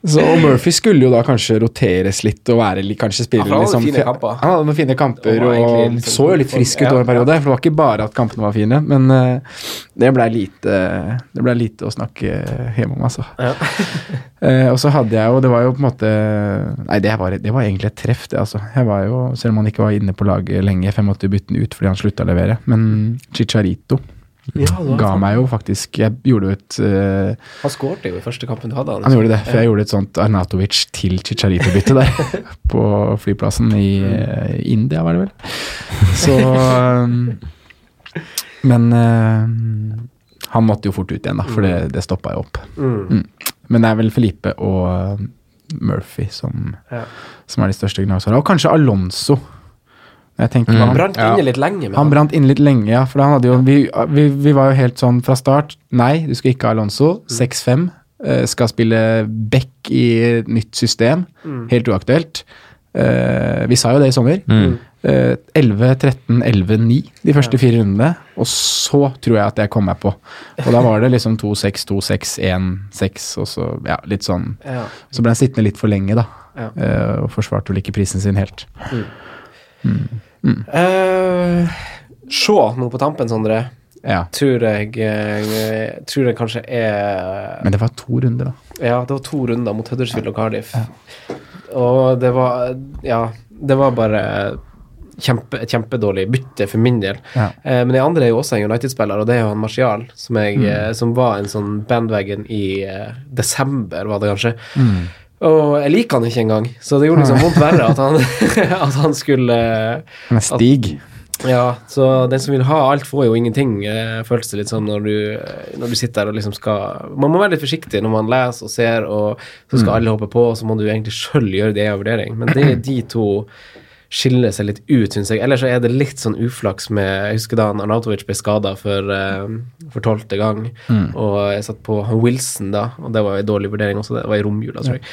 A: Så, og Murphy skulle jo da kanskje roteres litt og være kanskje spille
C: Ja, han hadde
A: liksom. Han hadde noen fine kamper
C: Og
A: og,
C: liksom-
A: så jo litt frisk ut over en periode. For det var ikke bare at kampene var fine, men uh, det blei lite, det ble lite å snakke hjemme om, altså.
C: Ja.
A: uh, og så hadde jeg jo Det var jo på en måte Nei, det var, det var egentlig et treff, det, altså. Jeg var jo, selv om han ikke var inne på laget lenge, for jeg måtte jo bytte den ut fordi han slutta å levere. Men Chicharito
C: Ja,
A: ga
C: sant.
A: meg jo faktisk Jeg gjorde jo et uh,
C: Han skårte jo i første kampen du hadde.
A: Han gjorde det, for jeg gjorde et sånt Arnatovic til Chicharito-bytte der. på flyplassen i uh, India, var det vel. Så um, Men uh, han måtte jo fort ut igjen, da, for det, det stoppa jo opp.
C: Mm.
A: Mm. Men det er vel Felipe og Murphy som,
C: Ja.
A: som er de største gnagsårene. Og kanskje Alonso. Jeg tenker
C: Han brant inne litt lenge med
A: han brant inne litt lenge, ja. For han hadde jo, vi, vi, vi var jo helt sånn fra start Nei, du skal ikke ha Alonso. 6-5. eh, skal spille back i nytt system. Helt uaktuelt. Eh, vi sa jo det i sommer. Eh, 11-13, 11-9 de første fire rundene. Og så tror jeg at jeg kom meg på. Og da var det liksom 2-6, 2-6, 1-6, og så ja, litt sånn
C: Ja.
A: Så ble han sittende litt for lenge, da.
C: Ja.
A: Eh, og forsvarte vel ikke prisen sin helt.
C: Eh, se nå på tampen, Sondre.
A: Ja.
C: Tror jeg, jeg, tror jeg kanskje er
A: Men det var to runder, da.
C: Ja, det var to runder mot Huddersfield og Cardiff. Og det var Ja, det var bare kjempe, kjempedårlig bytte for min del.
A: Ja.
C: Eh, men den andre er jo også en United-spiller, og det er jo han Martial, som, jeg,
A: Mm.
C: eh, som var en sånn bandwagon i eh, desember, var det kanskje.
A: Mm.
C: Og jeg liker han ikke engang, så det gjorde liksom vondt verre at han, at han skulle
A: Men Stig.
C: At, ja, så den som vil ha alt, får jo ingenting, eh, føles det litt sånn når du, når du sitter der og liksom skal Man må være litt forsiktig når man leser og ser, og så skal alle hoppe på, og så må du egentlig sjøl gjøre det i en vurdering. Men det, de to skiller seg litt ut, syns jeg. Ellers så er det litt sånn uflaks med Jeg husker da Arnautovic ble skada for eh, for tolvte gang, og jeg satt på Wilson da, og det var en dårlig vurdering også, det var i romjula, tror jeg.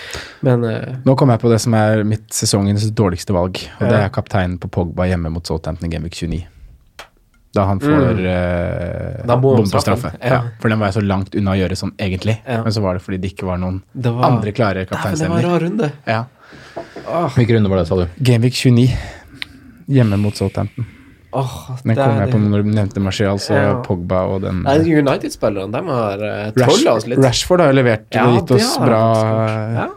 C: Men uh,
A: Nå kom jeg på det som er mitt sesongens dårligste valg, og det er kapteinen på Pogba hjemme mot Southampton Gameweek 29. Da han får mm.
C: uh, må
A: bom på
C: straffe. Ja.
A: Ja. For den var jeg så langt unna å gjøre sånn, egentlig.
C: Ja.
A: Men så var det fordi det ikke var noen
C: var
A: andre klare
C: Dæven, det var en
A: kapteinstemmer.
C: rar runde.
A: Ja.
D: Hvilke runder var det, sa du?
A: Gamevik 29 hjemme mot Southampton.
C: Oh,
A: Den kom jeg på når du nevnte Marcial, så
C: Ja.
A: Pogba og den
C: United-spillerne, de har uh, trolla oss litt.
A: Rashford har jo levert
C: Ja,
A: og gitt oss
C: har
A: bra.
C: Ja,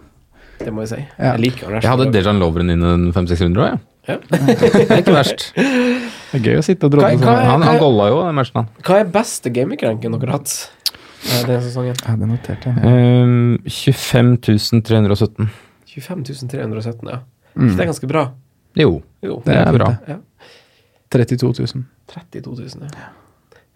C: det må jeg si.
A: Ja.
C: Jeg liker Rashford.
D: Jeg hadde Dejan Lovren innen fem-seks runder òg, jeg.
C: Ja.
D: Det er ikke verst.
A: Det er gøy å sitte og drodle sånn.
D: Han, han golla jo den matchen, han.
C: Hva er beste gamingranken dere har hatt eh, denne sesongen?
A: Ja, det noterte jeg.
D: Um, 25 317.
C: 25 317, ja.
A: Mm.
C: Det er ganske bra.
D: Jo,
C: Jo,
D: det er bra.
C: Ja.
A: 32 000.
C: 32 000, ja.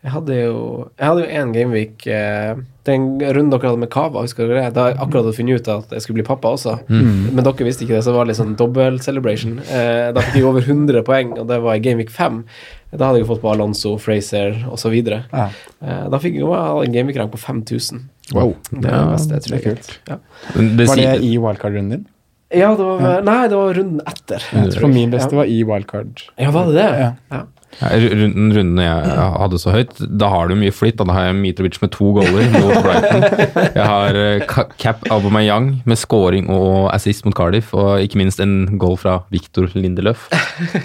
C: Jeg hadde jo Jeg hadde jo én gameweek eh, Den runden dere hadde med Kava, husker dere det? Da jeg akkurat hadde funnet ut at jeg skulle bli pappa også.
A: Mm.
C: Men dere visste ikke det, så det var litt sånn dobbel celebration. Eh, da fikk jeg over 100 poeng, og det var i gameweek 5. Da hadde jeg jo fått på Alonso, Fraser osv.
A: Ja.
C: Eh, da fikk jeg jo en gameweek-rang på 5000.
A: Wow.
C: Det er det beste, jeg tror
A: det er kult.
C: Ja.
A: Var det i wildcard-runden din?
C: ja, det var Nei, det var runden etter. Jeg tror
A: min beste
C: ja.
A: var i wildcard.
C: Ja, var det det?
A: Ja.
D: Runden, runden jeg hadde så høyt, da har du mye flytt. Da har jeg Mitrovic med to goaler mot Brighton. Jeg har eh, Cap Aubameyang med scoring og assist mot Cardiff, og ikke minst en goal fra Victor Lindeløf,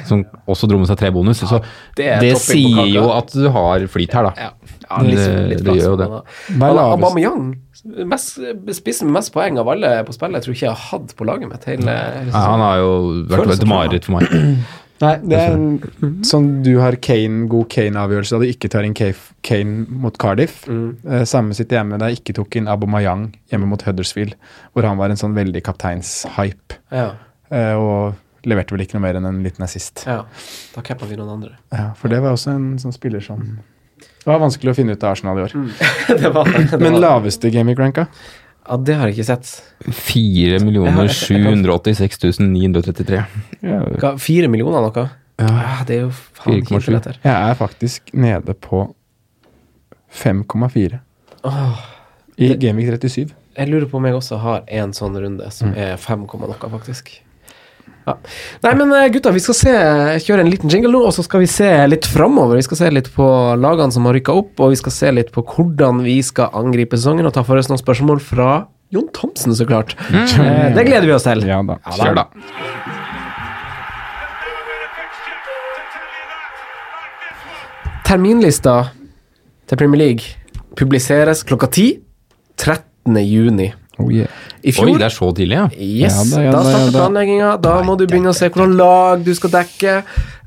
D: som også dro med seg tre bonus. Så
C: det er
D: sier jo at du har flyt her, da.
C: Ja, ja litt,
D: Det-
C: litt plass
D: det.
C: Aubameyang, mest, spissen med mest poeng av alle på spillet, jeg tror ikke jeg har hatt på laget mitt hele
D: Ja, han har jo vært et mareritt for meg.
A: Nei, det er en, sånn du har Kane, god Kane-avgjørelse da du ikke tar inn Kane, Kane mot Cardiff. Eh, samme sitt hjemme da jeg ikke tok inn Abomayang hjemme mot Huddersfield, hvor han var en sånn veldig kapteinshype,
C: Ja,
A: eh, og leverte vel ikke noe mer enn en liten assist.
C: ja. Da cappa vi noen andre.
A: Ja, for det var også en sånn spiller som Det var vanskelig å finne ut av Arsenal i år.
C: det var, det
A: Men
C: laveste
A: laveste gaming ranka?
C: Ja, det har jeg ikke sett.
D: 4 786 933.
C: Hva, Fire millioner noe? Ja, det er jo faen ikke
D: 4,7.
C: her.
A: Jeg er faktisk nede på 5,4
C: oh,
A: i Gaming 37.
C: jeg lurer på om jeg også har en sånn runde
D: Mm.
C: som er 5, noe, faktisk. Ja. Nei, men eh, gutta, vi skal se, kjøre en liten jingle nå, og så skal vi se litt framover. Vi skal se litt på lagene som har rykka opp, og vi skal se litt på hvordan vi skal angripe sesongen, og ta for oss noen spørsmål fra Jon Thomsen, så klart. Eh, det gleder vi oss til.
A: Ja da.
D: Kjør, da.
C: Terminlista til Premier League publiseres klokka 10 13. juni.
A: Oh yeah.
C: I fjor
D: Oi, det er så tidlig, ja.
C: Yes,
A: Ja da,
C: da,
A: ja da, ja
C: starter planlegginga. Da må du begynne å se hvordan lag du skal dekke.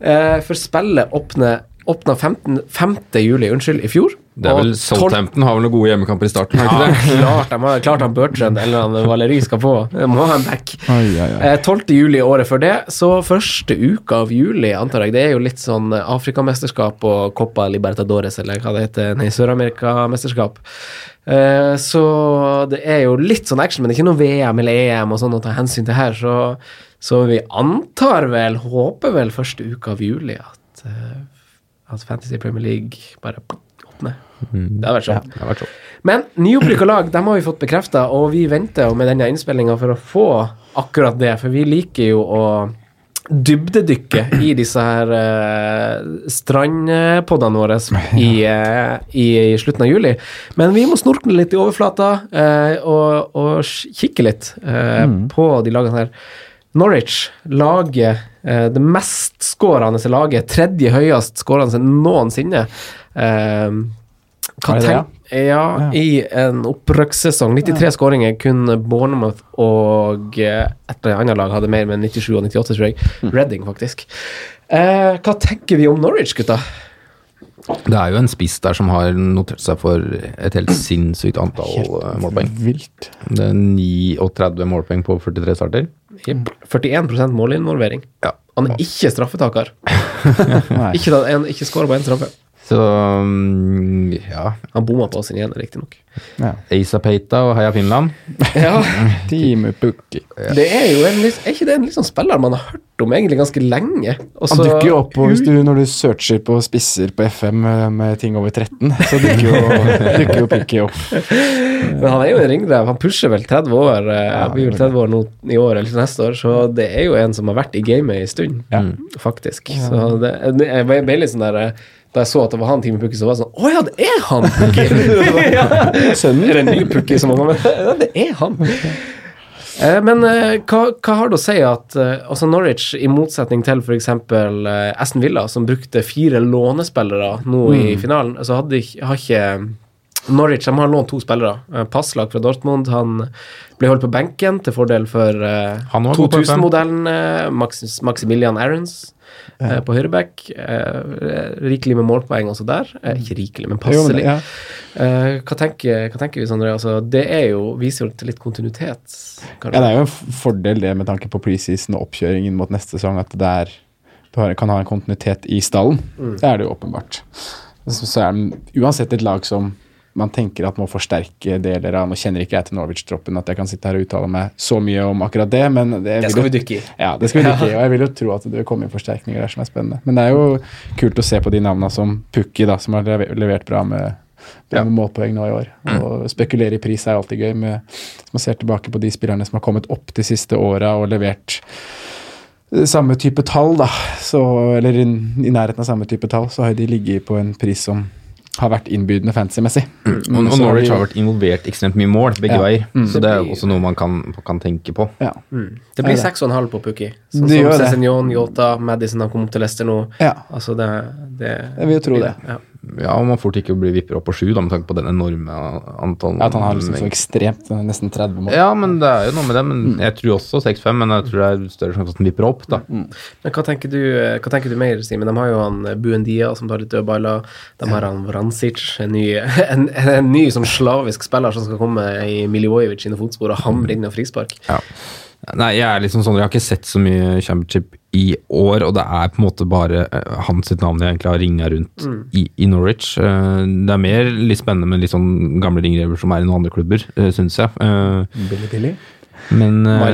C: Eh, for spillet åpner åpna 5. juli, unnskyld, i fjor.
D: Det er vel
C: Og 12
D: Southampton har vel noen gode hjemmekamper i starten,
C: Ja,
D: ikke det?
C: klart, de har, klart han Bertrand eller han Valeri skal på. Må ha en back.
A: Ai, ai.
C: Eh, 12. juli året før det, så første uka av juli, antar jeg. Det er jo litt sånn eh, Afrikamesterskap og Copa Libertadores, eller hva det heter, nei, Sør-Amerika-mesterskap. Eh, så det er jo litt sånn action, men det er ikke noe VM eller EM og sånn å ta hensyn til her, så, så vi antar vel, håper vel første uka av juli at, eh, at Fantasy Premier League bare åpner. Det har vært sånn.
D: Det har vært sånn.
C: Men nyopprykka lag, dem har vi fått bekrefta, og vi venter jo med denne innspillinga for å få akkurat det, for vi liker jo å dybdedykke i disse her uh, strandpoddene våre i, uh, i, i slutten av juli. Men vi må snorkne litt i overflata uh, og, og kikke litt eh, på de lagene her. Norwich, laget, eh, det mest skårende laget, tredje høyest skårende noensinne. Eh, hva
A: Er det ja?
C: ja, i en opprykkssesong. 93 skåringer. Kun Bournemouth og eh, et eller annet lag hadde mer, men 97 og 98, tror jeg.
A: Mm.
C: Reading, faktisk. Eh, hva tenker vi om Norwich, gutta?
D: Det er jo en spiss der som har notert seg for et helt sinnssykt antall eh, målpoeng.
A: Vilt.
D: Det er 39 målpoeng på 43 starter.
C: Jepp. 41 målinvolvering.
D: Ja.
C: Han er ikke straffetaker. Ikke, en, ikke skåra på én straffe.
D: Så mm, ja.
C: Han bomma på sin ene, riktignok.
A: Ja.
D: Asa Peita og Heia Finland.
C: Ja,
A: Team Pukki.
C: det er jo en, Er ikke det en liksom spiller man har hørt om egentlig ganske lenge? Også,
A: Han dukker jo opp på, hvis du, når du searcher på spisser på FM med, med ting over 13, så dukker jo, dukker jo Pukki opp.
C: Men han er jo en ringrev. Han pusher vel 30 år. eh,
A: Ja,
C: blir vel 30 år nå i år eller neste år, så det er jo en som har vært i gamet en stund,
A: Ja.
C: faktisk. Så det, jeg ble- litt sånn der eh, Da jeg så at det var han Team Pukki, så var jeg sånn Å ja, det er han! Pukki! ja.
A: Sønnen?
C: Eller en ny Pukki, som han Ja, det er han! Eh, Men eh, hva, hva har det å si at eh, altså Norwich, i motsetning til f.eks. Uh, Aston Villa, som brukte fire lånespillere nå i finalen, så hadde, har ikke Norwich de har lånt to spillere. Eh, Passlag fra Dortmund han ble holdt på benken til fordel for eh,
D: Han var god på FM.
C: 2000-modellen eh, Max, Maximilian Aarons eh, på høyreback. Eh, rikelig med målpoeng også der. Eh, ikke rikelig, men passelig.
A: ja.
C: Eh, hva, tenker, hva tenker vi, Sondre? Altså, det er jo, viser jo til litt kontinuitet.
A: ja, det er jo en fordel det med tanke på preseason og oppkjøringen mot neste sesong, at det er, du kan ha en kontinuitet i stallen. Det er det jo åpenbart. Så, så er det uansett et lag som man tenker at må forsterke deler av Nå kjenner ikke jeg til Norwich-troppen at jeg kan sitte her og uttale meg så mye om akkurat det, men det,
C: Det skal
A: jo-
C: vi dykke i.
A: Ja, det skal vi dykke i, og jeg vil jo tro at det vil komme inn forsterkninger der som er spennende. Men det er jo kult å se på de navna som Pukki, da, som har levert bra med, bra med målpoeng nå i år. Og spekulere i pris er alltid gøy, med, hvis man ser tilbake på de spillerne som har kommet opp de siste åra og levert samme type tall, da, så, eller i, i nærheten av samme type tall, så har de ligget på en pris som har vært innbydende fantasy-messig.
D: Og, og Norwich har vært involvert ekstremt mye mål, begge
A: Ja.
D: veier.
A: Mm.
D: Så det er også noe man kan, kan tenke på.
A: Ja.
C: Det blir 6,5 på Pukki. Sånn som. Cézignon, Yota, Madison har kommet til Leicester nå.
A: Ja.
C: Altså, det, det
A: Jeg vil jo tro det.
C: Ja.
D: Ja, og man fort ikke blir vipper opp på sju, med tanke på den enorme antallet.
A: Ja, At han har liksom så ekstremt eh, nesten 30 mål.
D: Ja, men det er jo noe med det. Men jeg tror også 6-5, men jeg tror det er større sjanse for at den vipper opp, da.
C: Men hva tenker du, hva tenker du mer, Simen? De har jo han Buendia som tar litt dødballer. De har han Vrancic, en ny, en, en ny sånn slavisk spiller som skal komme i Milivojevic sine fotspor og hamre inn og frispark.
D: Ja. Nei, jeg er liksom sånn, jeg har ikke sett så mye championship i år, og det er på en måte bare eh, hans sitt navn jeg egentlig har ringa rundt i, i Norwich. Eh, det er mer litt spennende med litt sånn gamle ringrever som er i noen andre klubber, uh, syns jeg. Eh,
A: Billy Billy.
D: men eh,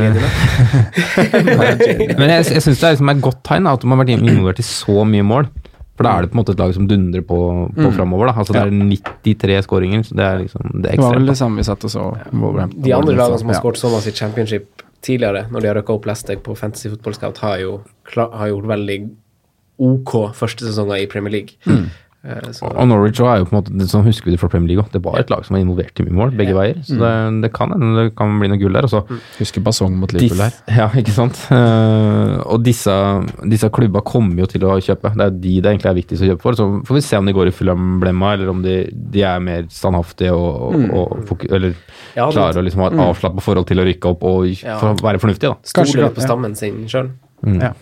D: men jeg, jeg syns det er liksom et godt tegn at de har vært involvert i så mye mål. For da er det på en måte et lag som dundrer på, på framover. Da. Altså, det er 93 skåringer, så det er liksom det er ekstremt.
A: Det var vel det samme vi satt og så. Ja.
C: De andre lagene som har
A: Ja.
C: skåret så masse i championship tidligere, når de har røkka opp Lesteg på Fantasy Football Scout, har jo har gjort veldig OK første sesonger i Premier League. Eh, så,
D: Og Norwich er jo på en måte, det sånn husker vi det fra Premier League òg, det var et lag som var involvert i mye mål, begge veier. Så det, det kan hende det kan bli noe gull der. Også.
A: Husker Basong mot Liverpool
D: her. Ja, ikke sant. Uh, og disse, disse klubba kommer jo til å kjøpe. Det er de det egentlig er viktigst å kjøpe for. Så får vi se om de går i Fulham-blemma, eller om de, de er mer standhaftige og, og, og foku- eller
C: Ja, det-
D: klarer å liksom ha et avslappa forhold til å rykke opp og
C: Ja.
D: for å være fornuftige. da.
A: Kanskje-
C: på stammen sin sjøl.
A: Ja.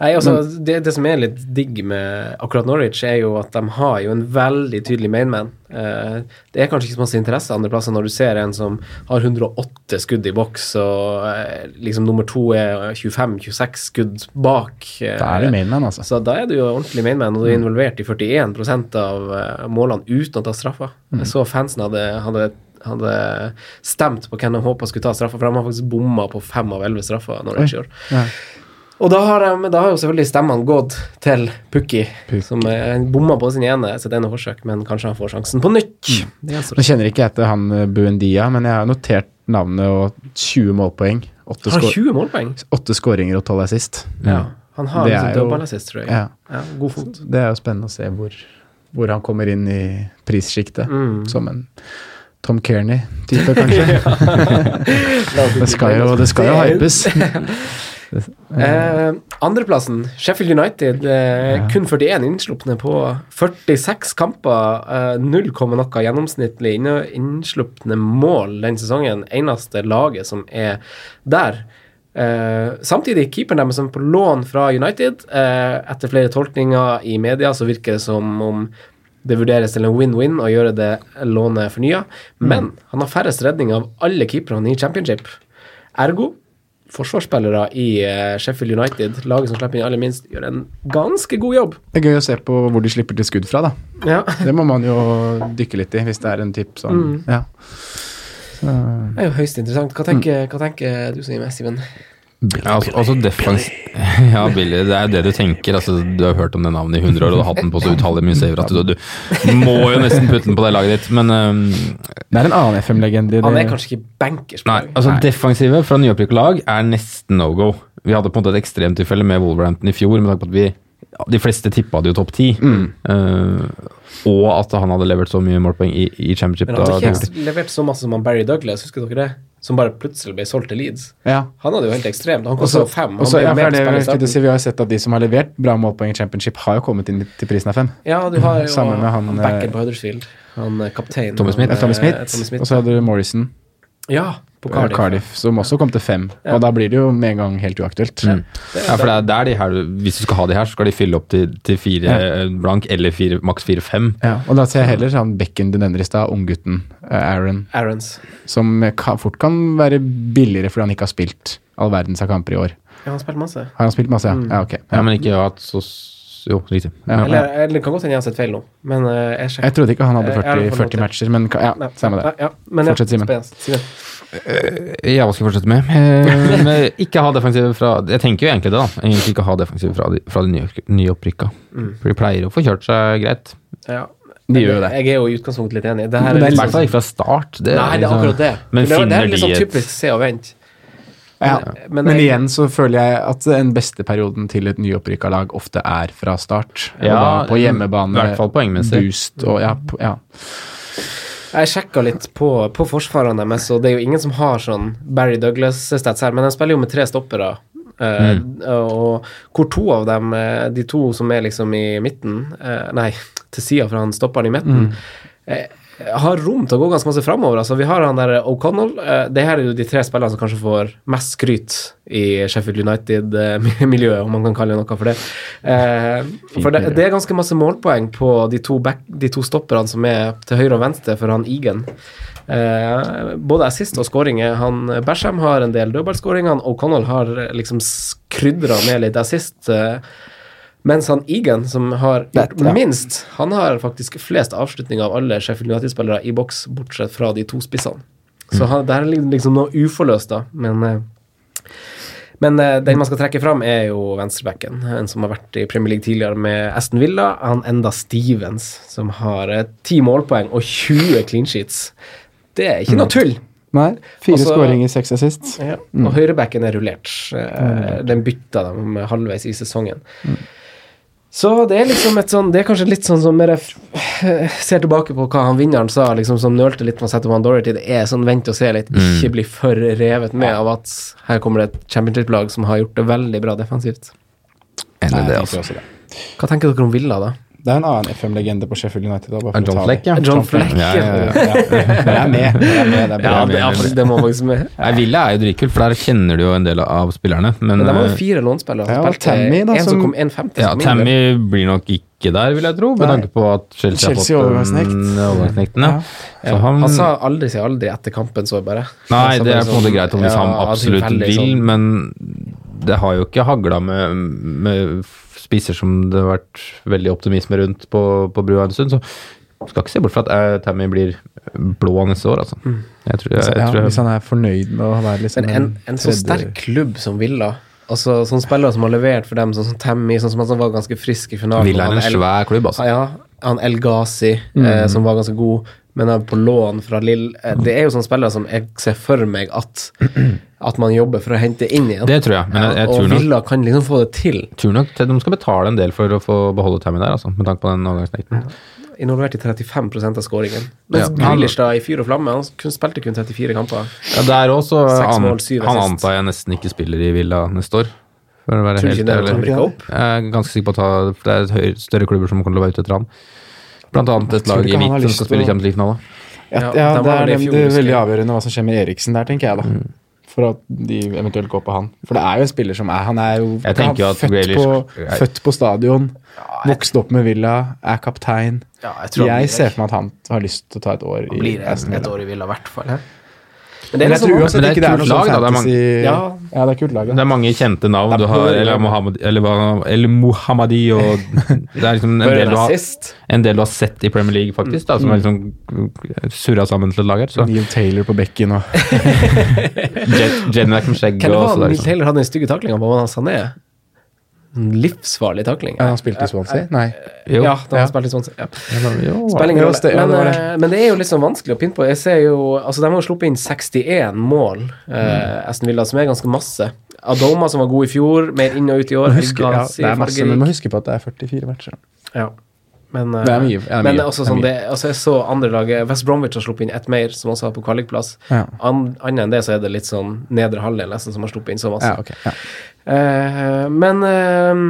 C: Nei, altså, det, det som er litt digg med akkurat Norwich, er jo at de har jo en veldig tydelig mainman. Uh, det er kanskje ikke så masse interesse andre plasser når du ser en som har 108 skudd i boks, og uh, liksom nummer to er 25-26 skudd bak. Uh,
A: Da er det mainman, altså.
C: Så da er du jo ordentlig mainman, og du er involvert i 41 av målene uten å ta straffa. Jeg så fansen hadde, hadde hadde stemt på hvem de håpa skulle ta straffa, for de har faktisk bomma på fem av elleve straffer. Norwich i år.
A: Ja.
C: Og da har, de, da har jo selvfølgelig stemmene gått til Pukki, som bomma på sin ene sitt ene forsøk, men kanskje han får sjansen på nytt. Mm.
A: Nå kjenner ikke jeg til han eh, Buendia, men jeg har notert navnet og 20 målpoeng. 8
C: Han har 20 målpoeng.
A: åtte skåringer og 12 assist.
C: Ja. Han har liksom
A: jo-
C: tror jeg.
A: Ja.
C: Ja, god fot.
A: Det er jo spennende å se hvor, hvor han kommer inn i prissjiktet.
C: Mm.
A: Som en Tom Kearney-type, kanskje. det, skal jo, det skal jo hypes.
C: Eh, andreplassen, Sheffield United. Eh, Kun 41 innslupne på 46 kamper. Eh, 0, noe gjennomsnittlig innslupne mål den sesongen. Eneste laget som er der. Eh, samtidig, keeperen deres er på lån fra United. Eh, etter flere tolkninger i media så virker det som om det vurderes til en win-win å gjøre det lånet fornya. Men han har færrest redning av alle keeperne i championship. Ergo forsvarsspillere i eh, Sheffield United, laget som slipper inn aller minst, gjør en ganske god jobb.
A: Det er gøy å se på hvor de slipper til skudd fra, da.
C: Ja.
A: Det må man jo dykke litt i, hvis det er en tipp sånn Ja. Så,
C: Det er jo høyst interessant. Hva tenker, hva tenker du, Simen? Simen?
D: Ja, altså, altså defens Ja, Billy, det er det du tenker. Altså, du har hørt om det navnet i 100 år og du har hatt den på så utallige mye saver at du, du må jo nesten putte den på det laget ditt, men um...
A: det er en annen FM-legende.
C: Han er kanskje ikke bankers.
D: Nei, altså nei. defensive fra nyopprykka lag er nesten no go. Vi hadde på en måte et ekstremtilfelle med Wolverhampton i fjor, med tanke på at vi ja, de fleste tippa det jo topp ti. Eh, og at han hadde levert så mye målpoeng i, i championship.
C: Men han hadde
D: ikke
C: ikke levert så masse som han Barry Douglas, husker dere det? Som bare plutselig ble solgt til Leeds.
A: Ja.
C: Han hadde jo helt ekstremt. Han kosta fem. Han
A: også, ja, det,
C: starten.
A: si, vi har jo sett at de som har levert bra målpoeng i championship, har jo kommet inn til prisen av fem.
C: Ja, du har jo
A: Sammen med han,
C: han
A: eh,
C: på Huddersfield. Han eh, kaptein.
D: Tommy Smith.
A: Eh, Tommy Smith,
C: Tommy Smith.
A: og så hadde du Morrison
C: Ja, på
A: eh,
C: Cardiff.
A: Cardiff, som også kom til fem.
C: Ja.
A: Og da blir det jo med en gang helt uaktuelt.
D: Mm. Ja, for det er der de her, Hvis du skal ha de her, så skal de fylle opp til, til fire ja. blank eller fire, maks fire-fem.
A: Ja, og da ser jeg heller sånn bekken du nevner i stad, unggutten eh, Aaron,
C: Aarons.
A: som kan, fort kan være billigere fordi han ikke har spilt all verdens av kamper i år.
C: Ja, han spilt masse.
A: Har han spilt masse? Ja, ja ok.
D: Ja, men ikke hatt så Jo, riktig.
A: Ja.
C: Eller, eller det kan godt hende jeg har sett feil nå, men eh, jeg sjekker.
A: Jeg trodde ikke han hadde 40, 40 matcher, men ja,
C: Nei,
A: samme det.
C: Ja, men
A: Fortsett, Simen.
C: Simen.
D: Ja, hva skal jeg fortsette med? Eh, ikke ha defensiv fra Jeg tenker jo egentlig det, da. Egentlig ikke ha defensiv fra de, fra de nye- Mm. For de pleier å få kjørt seg greit.
C: Ja.
A: De gjør jo det.
C: Jeg er jo i utgangspunktet litt enig. Det her
A: er
D: I hvert fall ikke fra start. Det,
C: Nei, det er
D: liksom-
C: akkurat det.
D: Men
C: det, det er litt sånn typisk se og vent.
A: Ja.
C: Men
A: Men, igjen så føler jeg at den beste perioden til et nyopprykka lag ofte er fra start.
D: Ja,
A: på hjemmebane,
D: i hvert fall poengmessig.
A: boost og ja, ja.
C: Jeg sjekka litt på, på forsvarene deres, og det er jo ingen som har sånn Barry Douglas-stats her, men de spiller jo med tre stoppere. eh, Og hvor to av dem, eh, de to som er liksom i midten eh, Nei, til sida fra han stopperen i midten, eh, har rom til å gå ganske masse framover. Altså, vi har han der O'Connell. eh, det her er jo de tre spillerne som kanskje får mest skryt i Sheffield United-miljøet, om man kan kalle det noe for det. Eh, for det, det er ganske masse målpoeng på de to, back, de to stopperne som er til høyre og venstre for han Egan. Eh, både assist og skåringer. Han Bersham har en del dødballskåringer. O'Connell har liksom krydra med litt assist. Eh, mens han Egan, som har gjort
A: Det- ja.
C: minst, han har faktisk flest avslutninger av alle Sheffield United-spillere i boks, bortsett fra de to spissene. Så han, det er liksom noe uforløst, da. Men, eh, men eh, den man skal trekke fram, er jo venstrebacken. En som har vært i Premier League tidligere med Aston Villa. Han enda Stevens, som har ti målpoeng og 20 clean sheets. Det er ikke noe tull.
A: Nei, fire
C: Altså-
A: skåringer, seks assist.
C: Ja. Og høyrebacken er rullert. Eh, Den bytta de halvveis i sesongen. Så det er liksom et sånn Det er kanskje litt sånn som mer jeg ser tilbake på hva han vinneren sa, liksom som nølte litt med å sette på Dorothy. Det er sånn vent og se litt, ikke bli for revet med av at her kommer det et championship-lag som har gjort det veldig bra defensivt.
D: Enig det, altså.
C: Hva tenker dere om Villa, da?
A: Det er en annen FM-legende på Sheffield United. Da, bare for å
D: John
A: ta
D: Fleck, ja.
C: John Fleck.
D: Ja, ja, ja.
A: Ja, jeg er med. Er med. Det er.
C: Ja, det, faktisk, det må faktisk med.
D: Nei, Villa er jo dritkult, for der kjenner du jo en del av spillerne. Men,
C: Men de har
D: eh,
C: jo fire lånspillere.
A: Ja,
C: spilte
A: Tammy, da,
C: en som
A: som-
C: kom en femte.
D: ja, Tammy blir nok ikke der, vil jeg tro, med tanke på at Chelsea,
A: Chelsea
D: har fått
A: overgangsnekt.
D: overgangsnekten. Ja.
C: Ja,
D: han,
C: han sa aldri si aldri etter kampen, så jeg bare.
D: Nei, det er på en måte
C: sånn,
D: greit om hvis
C: ja,
D: han
C: det
D: absolutt vil,
C: sånn-
D: men det har jo ikke hagla med, med spisser som det har vært veldig optimisme rundt på, på brua en stund, så skal ikke se bort fra at eh, Tammy blir blå neste år, altså. Jeg tror, jeg,
A: jeg, ja,
D: tror
A: hvis han er fornøyd med å være liksom
C: Men en, en så
A: tredje-
C: sterk klubb som Villa Altså Sånne spillere som har levert for dem, sånn som Tammy, sånn som han som var ganske frisk i finalen.
D: Villa er en svær klubb, altså.
C: Ja, han El Ghazi,
A: Mm.
C: eh, som var ganske god, men på lån fra Lill. Eh, det er jo sånne spillere som jeg ser for meg at At man jobber for å hente inn igjen.
D: Det tror jeg, men jeg, jeg
C: og
D: tror nok
C: Villa kan liksom få det til.
D: tror nok de skal betale en del for å få beholde Tammy der, altså, med tanke på den overgangsnekten.
C: Involvert i 35% av skåringen. Mens
D: Ja.
C: Grealish i fyr og flamme, han kun, spilte kun 34 kamper.
D: Ja, der også han,
C: mål,
D: Han
C: assist.
D: antar jeg nesten ikke spiller i Villa neste år. For å være
C: Tror
D: helt
C: ikke det
D: ærlig.
C: opp?
D: Jeg er ganske sikker på at det er høy, større klubber som kommer til å være ute etter han. Blant annet et lag i hvitt som skal spille Champions League-finale.
A: Ja,
C: Ja,
A: ja
C: de
A: det er det, er veldig avgjørende hva som skjer med Eriksen der, tenker jeg da.
D: Mm.
A: For at de eventuelt går på han. For det er jo en spiller som er Han er jo
D: Jeg jo at
A: født,
D: Grealish-
A: på,
D: jeg-
A: født på stadion, vokst opp med Villa, er kaptein.
C: Ja, jeg tror
A: Jeg ser for meg at han har lyst til å ta et år
C: Han
A: i
C: blir
A: Aston
C: et år i Villa, i hvert fall. Hæ? Men
A: Men jeg
C: liksom-
A: tror uansett
D: det er
A: ikke det er sånn
D: lag, da. Det er mange-
C: Ja.
A: ja, det er kult lag.
D: Det er mange kjente navn. Du har El, Mohammed, eller, hva- Mohammadi og Det er liksom en del, du har, en del du har sett i Premier League, faktisk, da, som er liksom surra sammen til et lag her. Så
A: Neil Taylor på bekken og
D: Jednak med skjegg
C: Hvem det
D: og så der,
C: Neil
D: liksom.
C: Taylor hadde den stygge taklinga på hva han sa En livsfarlig takling.
A: ja, Han spilte i Swansea? Nei.
D: Jo.
C: Ja, da
A: Ja.
C: han spilte i Swansea. Ja. Spiller ingen rolle. Men, eh, men det er jo litt sånn vanskelig å pinne på. Jeg ser jo, altså De har jo sluppet inn 61 mål, eh, Aston Villa, som er ganske masse. Adoma, som var god i fjor, mer inn og ut i år.
A: Husker, ja, det er masse, men man må huske på at det er 44 matcher.
C: Ja. Men, eh,
A: Det er mye, det er
C: men
A: mye,
C: også
A: det er
C: sånn det, altså jeg så andre laget West Bromwich har sluppet inn ett mer, som også har på kvalikplass.
A: Ja.
C: An, Annet enn det så er det litt sånn nedre halvdel nesten som har sluppet inn så masse.
A: Ja, ok. Ja.
C: Eh, men eh,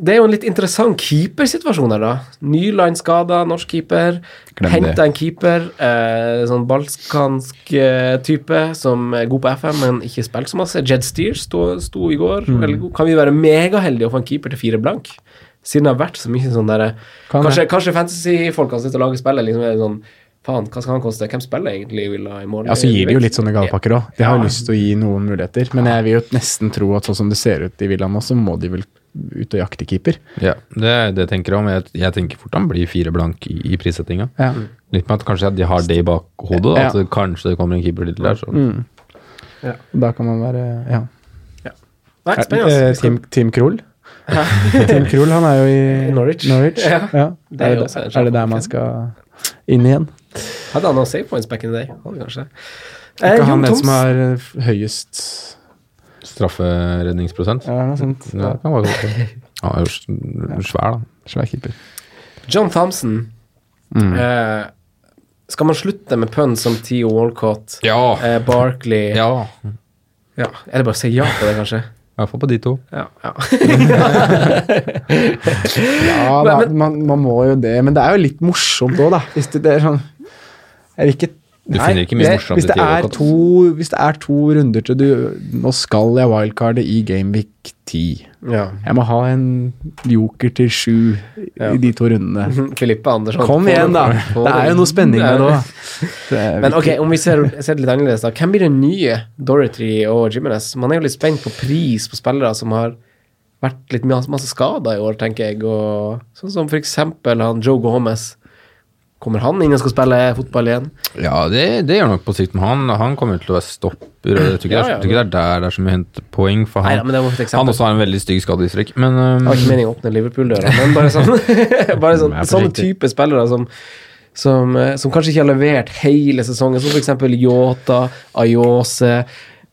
C: det er jo en litt interessant keepersituasjon her, da. Nyland skada, norsk keeper. Henta en keeper, eh, sånn balkansk eh, type, som er god på FM, men ikke spilt så masse. Jed Steer sto, sto i går.
A: Mm.
C: Kan vi være megaheldige og få en keeper til fire blank? Siden det har vært så mye sånn derre
A: Kan
C: Kanskje, kanskje fantasy-folkene sitter og lager spillet liksom er sånn Faen, hva skal han koste? Hvem spiller egentlig Villa i morgen?
A: Ja, så gir de jo litt sånne gavepakker òg. De har jo
C: Ja.
A: lyst til å gi noen muligheter. Men jeg vil jo nesten tro at sånn som det ser ut i Villa nå, så må de vel ut og jakte keeper.
D: Ja, det, det tenker jeg om. Jeg, jeg tenker fort han blir fire blank i, i prissettinga.
A: Ja.
D: Litt med at kanskje de har det i bakhodet,
A: Ja.
D: at det, kanskje det kommer en keeper til der. Så.
A: Mm. Da kan man være Ja.
C: Nei,
A: Eh,
C: spennende. Vi skal-
A: Team, team Krull? Tim Krull, han er jo i
C: I Norwich.
A: Ja.
C: Ja. Det er
A: Er, det, er det der man skal inn igjen?
C: Hadde han noen save points back in the day? Hadde kanskje.
A: Ikke
C: Eh,
A: han den som
C: er
A: har eh, høyest
D: Strafferedningsprosent.
A: Ja, noe sånt.
D: Ja, det kan være godt. Han er jo svær, da.
A: Svær keeper.
C: John Thompson. Eh, skal man slutte med pønn som Theo Walcott,
D: Ja.
C: eh, Barkley
D: ja.
C: ja. det bare å si ja på det, kanskje?
D: I hvert fall på de to.
C: Ja, ja.
A: Ja, da, man, man må jo det, men det er jo litt morsomt òg, da. Hvis det, det er sånn Jeg vil ikke
D: Du finner ikke mye morsomt
A: hvis det, er to, hvis det er to runder til du Nå skal jeg wildcarde i Gameweek 10.
C: ja.
A: Jeg må ha en joker til sju
C: Ja.
A: i de to rundene.
C: Filippe Andersson.
A: Kom igjen, da! Det er jo noe spenning med det.
C: Men ok, om vi ser, ser det litt annerledes, da. Hvem blir den nye Dorothy og Jimenez? Man er jo litt spent på pris på spillere som har vært litt masse, skader i år, tenker jeg. Og, sånn som for eksempel han Joe Gomez. Kommer han inn og skal spille fotball igjen?
D: Ja, det, det gjør nok på sikt, men han, han kommer til å være stopper. Jeg tror ikke,
C: Ja,
D: det,
C: ja.
D: det er der det er så mye poeng, for han,
C: Nei, ja, det
D: han også har en veldig stygg skadehistorikk. Men um,
C: har ikke meningen å åpne Liverpool-døra, men bare sånn, bare sånn sånne type spillere som, som, eh, som kanskje ikke har levert hele sesongen, som eksempel Yota, Ayose,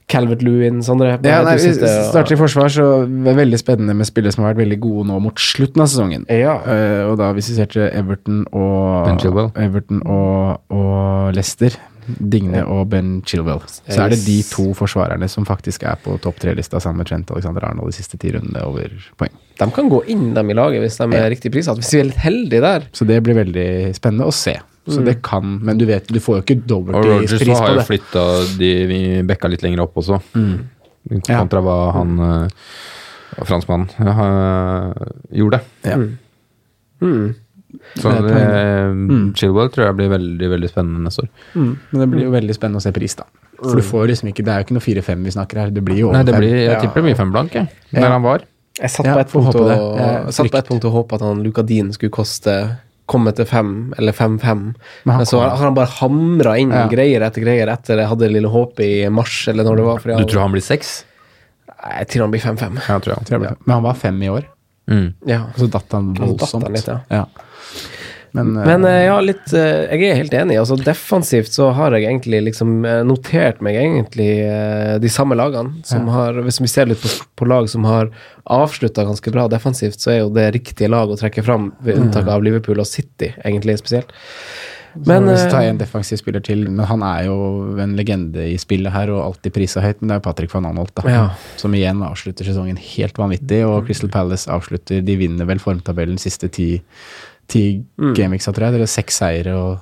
C: Calvert Lewin, Sondre.
A: Ja, nei, vi starter i forsvar, så det er veldig spennende med spillere som har vært veldig gode nå mot slutten av sesongen.
C: Ja.
A: Uh, og da hvis vi ser til Everton og
D: Ben Chilwell.
A: Everton og, og Leicester, Digne og Ben Chilwell, så er det de to forsvarerne som faktisk er på topp tre-lista sammen med Trent Alexander Arnold de siste ti rundene over poeng.
C: De kan gå inn dem i laget hvis de er riktig prisatt, Hvis vi er litt heldige der.
A: Så det blir veldig spennende å se. Så det kan, Men du vet, du får jo ikke
D: og
A: det
D: Rogers
A: pris
D: har jo flytta de vi bekka litt lenger opp også.
A: mm.
D: Kontra hva han uh, franskmannen uh, gjorde.
A: Ja.
C: Mm.
D: Så
A: Det er
D: det, Chilwell tror jeg blir veldig veldig spennende neste år.
A: Mm. Men det blir jo veldig spennende å se pris, da. For du får liksom ikke Det er jo ikke noe 4-5 vi snakker her, det blir jo over
D: Nei, det blir, jeg tipper det blir fem blank, jeg.
A: Ja.
D: Han var.
C: Jeg satt
A: Ja,
C: på et punkt og, satt på et punkt og håpet at han Luka Dean skulle koste komme til fem eller fem-fem.
A: Men
C: Men så har han bare hamra inn
A: Ja.
C: greier etter greier etter jeg hadde lille håp i mars, eller når det var. fordi
D: Du tror han blir seks?
C: Jeg tror han blir fem-fem.
D: Ja,
A: Men han var fem i år,
D: Mm.
C: Ja.
A: og så datt han
C: datt
A: voldsomt.
C: han litt, ja.
A: ja. Men, eh,
C: Men eh, ja, litt eh, Jeg er helt enig. Altså Defensivt så har jeg egentlig liksom eh, notert meg egentlig eh, de samme lagene. Som har, hvis vi ser litt på, på lag som har avslutta ganske bra defensivt, så er jo det riktige lag å trekke fram, ved unntak av Liverpool og City, egentlig spesielt.
A: Men, du tar
C: jeg
A: en defensiv spiller til, men han er jo en legende i spillet her og alltid prisa høyt, men det er jo Patrick van Anholt, da.
C: Ja.
A: Som igjen avslutter sesongen helt vanvittig, og Crystal Palace avslutter De vinner vel formtabellen siste ti, ti
C: Mm.
A: gameweeksa, tror jeg. Det er seks seire og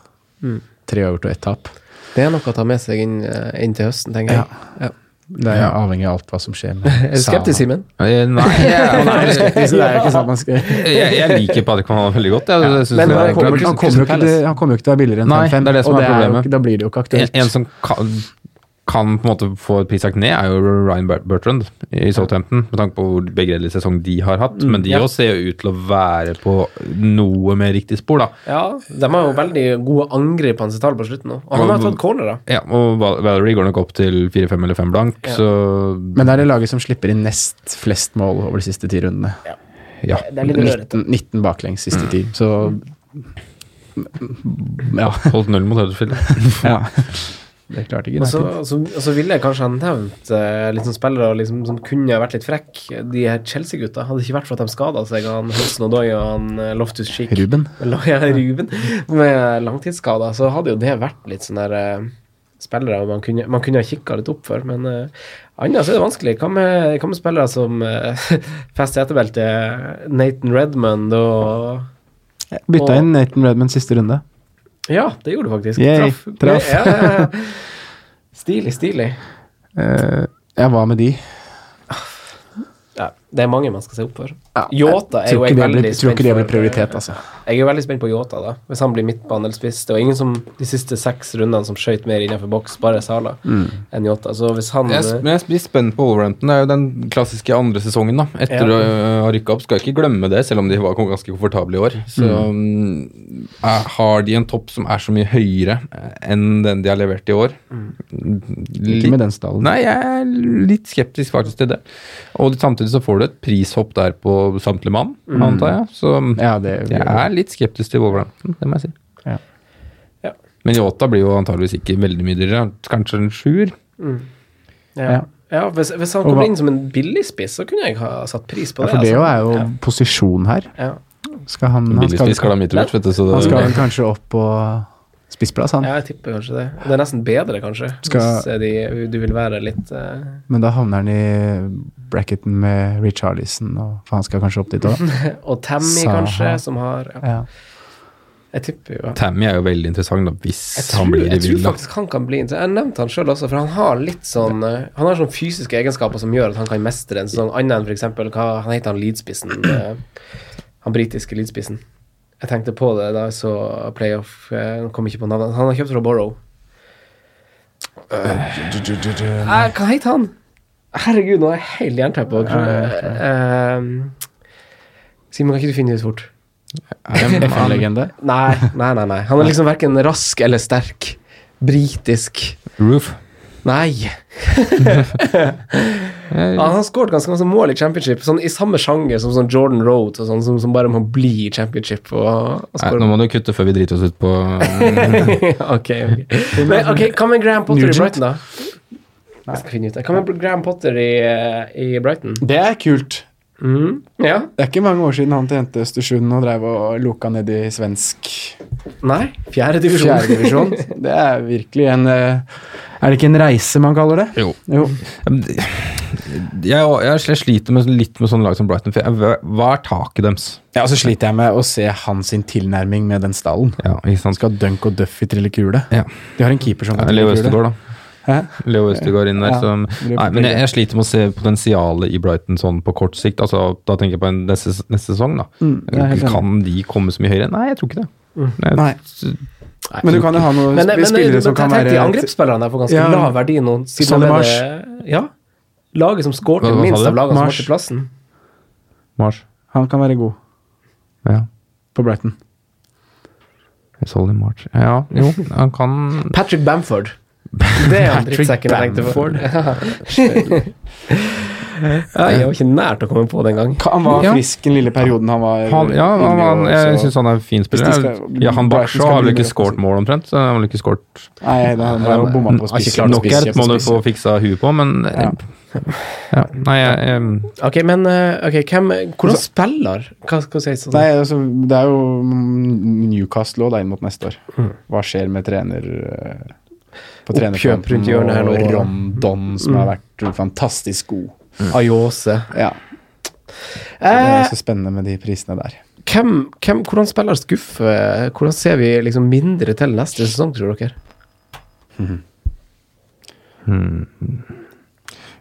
A: tre uavgjort og ett tap.
C: det er noe å ta med seg inn, eh, inn til høsten, tenker jeg. Ja.
A: Det er avhengig av alt hva som skjer med
C: Er du skeptisk, Simen?
D: Nei, jeg,
A: Nei, skeptisk, det er ikke sånn man skal
D: jeg, jeg liker Patrick van Halen veldig godt. Jeg, jeg
C: Men han
D: er
C: kommer
A: han kommer, han kommer jo ikke til å være billigere enn 5-5,
D: det er det
A: og
D: er
A: det er jo, da blir det jo ikke aktuelt.
D: en, en som kan, kan på en måte få et prisjakt ned, er jo Ryan Bertrand i Southampton. Med tanke på hvor begredelig sesong de har hatt. Men de
C: ja.
D: også ser jo ut til å være på noe mer riktig spor, da.
C: Ja, de har jo veldig gode angrep på hans tall på slutten nå. Og han har tatt cornerer.
D: Ja, og Valerie går nok opp til 4-5 eller 5 blank,
C: Ja.
D: så
A: Men det er det laget som slipper inn nest flest mål over de siste ti rundene.
D: ja.
C: Det er litt
A: 19, 19 baklengs siste ti, så Ja.
D: Holdt null mot Huddersfield.
A: ja. Det klarte ikke
C: Og så, altså, ville jeg kanskje ha nevnt eh, sånn spillere liksom, som kunne vært litt frekk. De her Chelsea-gutta. Hadde ikke vært for at de skada seg, han Hudson Odoi og han eh, Loftus Cheek
A: Ruben.
C: Ja, Ruben. Med langtidsskader, så hadde jo det vært litt sånn der eh, spillere man kunne, man kunne ha kikka litt opp for. Men uh, annet så er det vanskelig. Hva med, hva med spillere som uh, fester etterbeltet Nathan Redmond og
A: Bytta inn Nathan Redmond siste runde.
C: Ja, det gjorde du faktisk.
A: Yay, traff.
C: Ja, ja, ja. Stilig, stilig.
A: Uh, jeg var med de?
C: Ja, det er mange man skal se opp for. Yota er jo jeg veldig
A: blir, tror ikke det blir prioritet, altså.
C: Jeg er jo veldig spent på Yota, da. Hvis han blir midtbane eller spiss. Det var ingen som de siste seks rundene som skøyt mer innenfor boks, bare Sala,
A: Mm.
C: enn Yota. Så hvis han
D: Jeg, men jeg blir spent på Wolverhampton. Det er jo den klassiske andre sesongen. da Etter
C: Ja.
D: å ha rykka opp. Skal ikke glemme det, selv om de var ganske komfortable i år. Så mm, er- har de en topp som er så mye høyere enn den de har levert i år.
A: Ikke med den stallen.
D: Nei, jeg er litt skeptisk faktisk til det. Og samtidig så får du et prishopp der på samtlige mann, antar jeg. Så
A: Ja, det
D: jeg er litt skeptisk til Wolverhampton, det må jeg si.
A: Ja.
C: Ja.
D: Men Yota blir jo antageligvis ikke veldig mye dyrere. Kanskje en sjuer.
C: ja.
A: Ja.
C: Ja, hvis, hvis han kommer inn som en billigspiss, så kunne jeg ha satt pris på
A: Ja,
C: det.
A: for det
C: altså.
A: er jo
C: Ja.
A: posisjon her.
C: Ja.
A: Skal han, han, skal,
D: skal Mitrovic, vet du, så
A: han skal vel kanskje opp på spissplass, han.
C: Ja, jeg tipper kanskje det. Det er nesten bedre, kanskje.
A: Skal-
C: Hvis eh, de, du vil være litt uh...
A: Men da havner han i bracketen med Richarlison, og for han skal kanskje opp dit òg.
C: Og Tammy,
A: Saha.
C: kanskje, som har ja.
A: Ja.
C: Jeg tipper jo
D: Tammy er jo veldig interessant, da, hvis
C: tror,
D: han blir i
C: jeg tror faktisk han kan bli interessant. Jeg nevnte han sjøl også, for han har litt sånn eh, Han har sånne fysiske egenskaper som gjør at han kan mestre en sånn, annet enn f.eks. hva han heter han leadspissen Han britiske leadspissen. Jeg tenkte på det da jeg så playoff. Jeg kom ikke på navnet. Han har kjøpt fra Borrow. Eh, hva heter han? Herregud, nå er jeg helt jernteppe. Uh, Simon, kan ikke du finne det ut fort?
A: FN-legende.
C: Nei, nei, nei. nei. Han er liksom verken rask eller sterk. Britisk.
D: Roof.
C: Nei. Han har skåret ganske masse mål i championship, sånn i samme sjanger som sånn Jordan Road, sånn, som, som bare må bli i championship. Og, og
D: Nei, nå må du kutte før vi driter oss ut på
C: ok, ok. Men, ok, Hva med Graham Potter
A: Nugent?
C: i Brighton, da? Jeg skal finne ut det. Hva med Graham Potter i, eh, i Brighton?
A: Det er kult.
C: Mm, Ja?
A: Det er ikke mange år siden han tjente Østersund og drev og loka ned i svensk
C: Nei? Fjerde divisjon.
A: fjerdedivisjon. Det er virkelig en eh, Er det ikke en reise man kaller det?
D: Jo.
A: Jo.
D: Jeg, jeg, jeg sliter med, litt med sånne lag som Brighton. For jeg, hva er taket deres?
A: Ja, så sliter jeg med å se hans tilnærming med den stallen.
D: Ja, ikke sant?
A: Skal Dunk og Duffy trille kule?
D: Ja.
A: De har en keeper som kan trille kule.
D: Da.
A: Hæ?
D: Leo Østegård inn der.
A: Ja,
D: som, nei, men jeg, jeg sliter med å se potensialet i Brighton sånn på kort sikt. Altså, da tenker jeg på en neste, neste sesong. da.
A: Mm, er
D: kan de komme så mye høyere? Nei, jeg tror ikke det. Mm.
A: Nei. Men du kan jo ha noen
C: Men, men, men,
A: spillere som
C: men
A: kan
C: jeg tenkte
A: være
C: angrepsspillerne der får ganske
A: Ja.
C: lav verdi nå. siden de er Ja. Laget som skårte
D: Hva- hva sa
C: minst
D: du?
C: av lagene som var
A: Marsh.
C: til plassen.
D: Mars.
A: Han kan være god
D: Ja.
A: på Brighton.
D: Solly March. Ja, jo, han kan
C: Patrick Bamford. Det er han
A: Patrick
C: drittsekken jeg tenkte på. ja, jeg var ikke nært å komme på det engang.
A: Han var
D: Ja.
A: frisk den lille perioden han var
D: han, Ja, han, han, jeg syns han er en fin spiller.
A: Hvis de skal-
D: ja, han
A: Brighton skal
D: har vel ikke skåret mål omtrent. Så han har vel ikke skåret
A: Nei, han har jo bomma på
D: Har ikke
A: spiss.
D: klart Knockert
A: spiss,
D: må du
A: spiss.
D: få fiksa huet på, men
A: Ja.
D: Ja. Nei, jeg, jeg
C: Ok, men okay, hvem Hvordan spiller Hva skal vi si? Sånn?
A: Nei, altså, det er jo Newcastle òg inn mot neste år.
D: Mm.
A: Hva skjer med trener eh, på
C: Oppkjøp rundt hjørnet her nå.
A: og Rondon, som
D: Mm.
A: har vært fantastisk god.
C: Ayose.
A: Ja, det er
C: Eh,
A: så spennende med de prisene der.
C: hvem, hvem, hvordan spiller skuffer Hvordan ser vi liksom mindre til neste sesong, tror dere?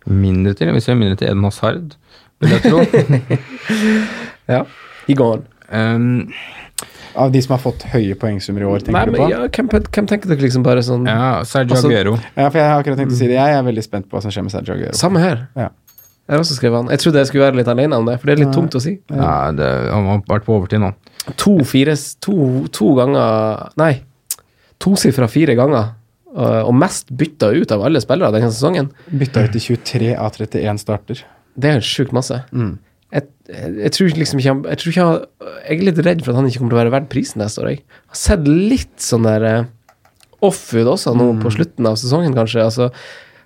D: Mindre til. Hvis jeg er mindre til Eden Hazard, vil jeg tro.
C: Ja. I går.
D: um,
A: Av de som har fått høye poengsummer i år, tenker
C: Nei,
A: du på?
C: ja, hvem, hvem tenker dere liksom bare sånn
D: ja, Sergio
C: Altså-
D: Aguero.
A: Ja, for jeg har akkurat tenkt å si det. Jeg er veldig spent på hva som skjer med Sergio Aguero.
C: Samme her.
A: Ja.
C: Jeg har også skrevet han. Jeg trodde jeg skulle være litt alene om det, for det er litt tungt å si.
D: Ja, det, han har vært på overtid nå.
C: To, fire, to, to ganger Nei, tosifra fire ganger. Øh, Og mest bytta ut av alle spillere denne sesongen.
A: Bytta ut i 23 av 31 starter.
C: Det er sjukt masse.
A: Mm.
C: Jeg, jeg, tror liksom ikke han- Jeg ikke han, Jeg er litt redd for at han ikke kommer til å være verdt prisen neste år. Jeg har sett litt sånn der eh, off ut også nå på slutten av sesongen, kanskje. Altså,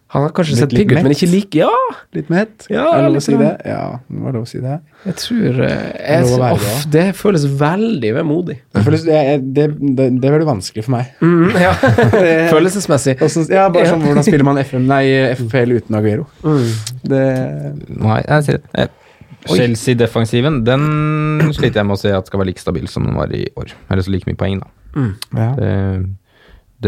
C: han har kanskje
A: Blitt
C: sett pigg ut, men ikke like Ja,
A: Litt mett?
C: Ja,
A: er det lov å si det? Ja, det var lov å si det.
C: jeg tror eh, jeg,
A: det, være
C: off,
A: det,
C: Det føles veldig vemodig.
A: Det, føles, det, det, det, det blir vanskelig for meg.
C: Mm, ja. Følelsesmessig.
A: Også, ja, bare sånn, Hvordan spiller man FM, nei, FPL uten Aguero? Det,
D: Nei, jeg sier det. Chelsea-defensiven, den sliter jeg med å se at skal være like stabil som den var i år. Eller så like mye poeng, da.
A: ja.
D: Det,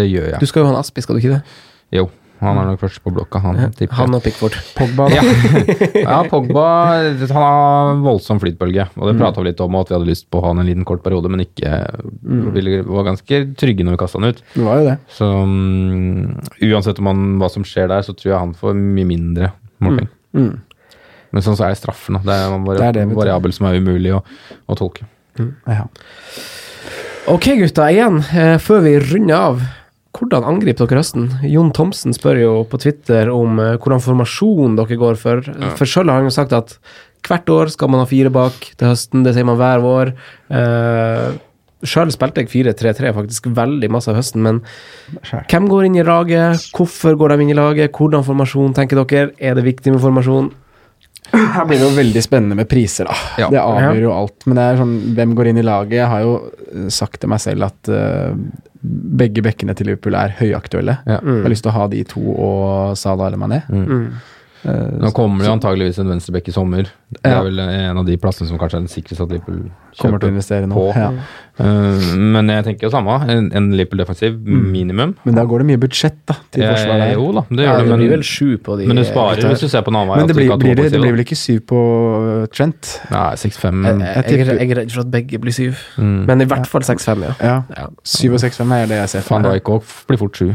D: det gjør
C: Du skal jo ha en Aspi, skal du ikke det?
D: Jo, han er nok først på blokka, han. tipper.
C: Han og Pickford.
A: Pogba, da.
D: Ja. ja, Pogba han har voldsom flytbølge. Og det prata vi litt om, at vi hadde lyst på å ha han en liten kort periode, men ikke Vi var ganske trygge når vi kasta han ut.
A: Det var jo det.
D: Så um, uansett om han, hva som skjer der, så tror jeg han får mye mindre målpoeng.
A: Mm.
D: Men sånn så er straffen. da. Det er en vari
A: Det er det,
D: variabel som er umulig å, å tolke.
A: Ja.
C: Ok, gutta. Igjen, eh, før vi runder av. Hvordan angriper dere høsten? Jon Thomsen spør jo på Twitter om eh, hvordan formasjon dere går for. For sjøl har han jo sagt at hvert år skal man ha fire bak til høsten. Det sier man hver vår. Uh, Sjøl spilte jeg 4-3-3 faktisk veldig masse av høsten, men
A: Skjøl.
C: hvem går inn i laget? Hvorfor går de inn i laget? Hvordan formasjon tenker dere? Er det viktig med formasjon?
A: Her blir det jo veldig spennende med priser, da.
D: Ja.
A: Det avgjør jo alt. Men det er sånn, hvem går inn i laget? Jeg har jo eh, sagt til meg selv at eh, begge bekkene til Liverpool er høyaktuelle.
D: Ja.
A: Jeg har lyst til å ha de to og Salah eller Mané.
C: Mm.
A: Eh,
D: Nå kommer det antageligvis en venstrebekk i sommer. Det
A: Ja.
D: er vel en av de plassene som kanskje er den sikreste at Liverpool
A: kommer til å investere nå.
D: på.
A: Ja.
D: Eh, men jeg tenker jo samme. En, en Liverpool-defensiv minimum.
A: Men da går det mye budsjett da, til
D: Eh,
A: forsvar
D: jo da, det gjør ja,
C: det
D: men,
C: blir vel sju på de
D: men du sparer hvis du ser på en annen vei.
A: Men det blir, blir, det, det blir vel ikke syv på Trent?
D: Nei, 6-5
C: jeg, jeg, jeg, er- redd for at begge blir syv,
D: mm.
C: men i hvert fall 6-5, ja.
A: Ja. Syv og seks fem er det jeg ser for
D: Van. Dijk òg blir fort sju.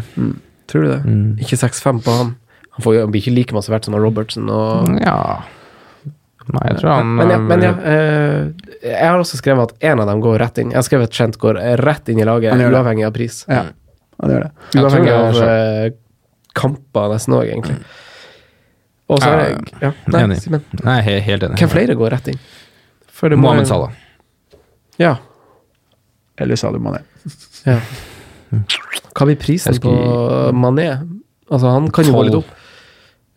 C: Tror du det?
D: Mm.
C: Ikke 6-5 på han. Han får han blir ikke like masse verdt som Robertson. Og,
D: Ja Nei, jeg tror han
C: men ja, men ja
D: eh,
C: eh, jeg har også skrevet at en av dem går rett inn. Jeg har skrevet at Trent går rett inn i laget, uavhengig av pris.
A: Ja, han gjør det.
C: Uavhengig
D: det
C: av eh, kamper, nesten òg, egentlig. Og så er jeg ja, nei,
D: enig.
C: Simen.
D: Nei, he- helt enig.
C: Hvem flere går rett inn? For det må-
D: Mohammed Salah.
C: Ja.
A: Eller sa du Mané?
C: ja. Hva blir prisen
D: Jeg skulle
C: på Mané? Altså, han kan jo gå litt
D: Tolv.
C: opp.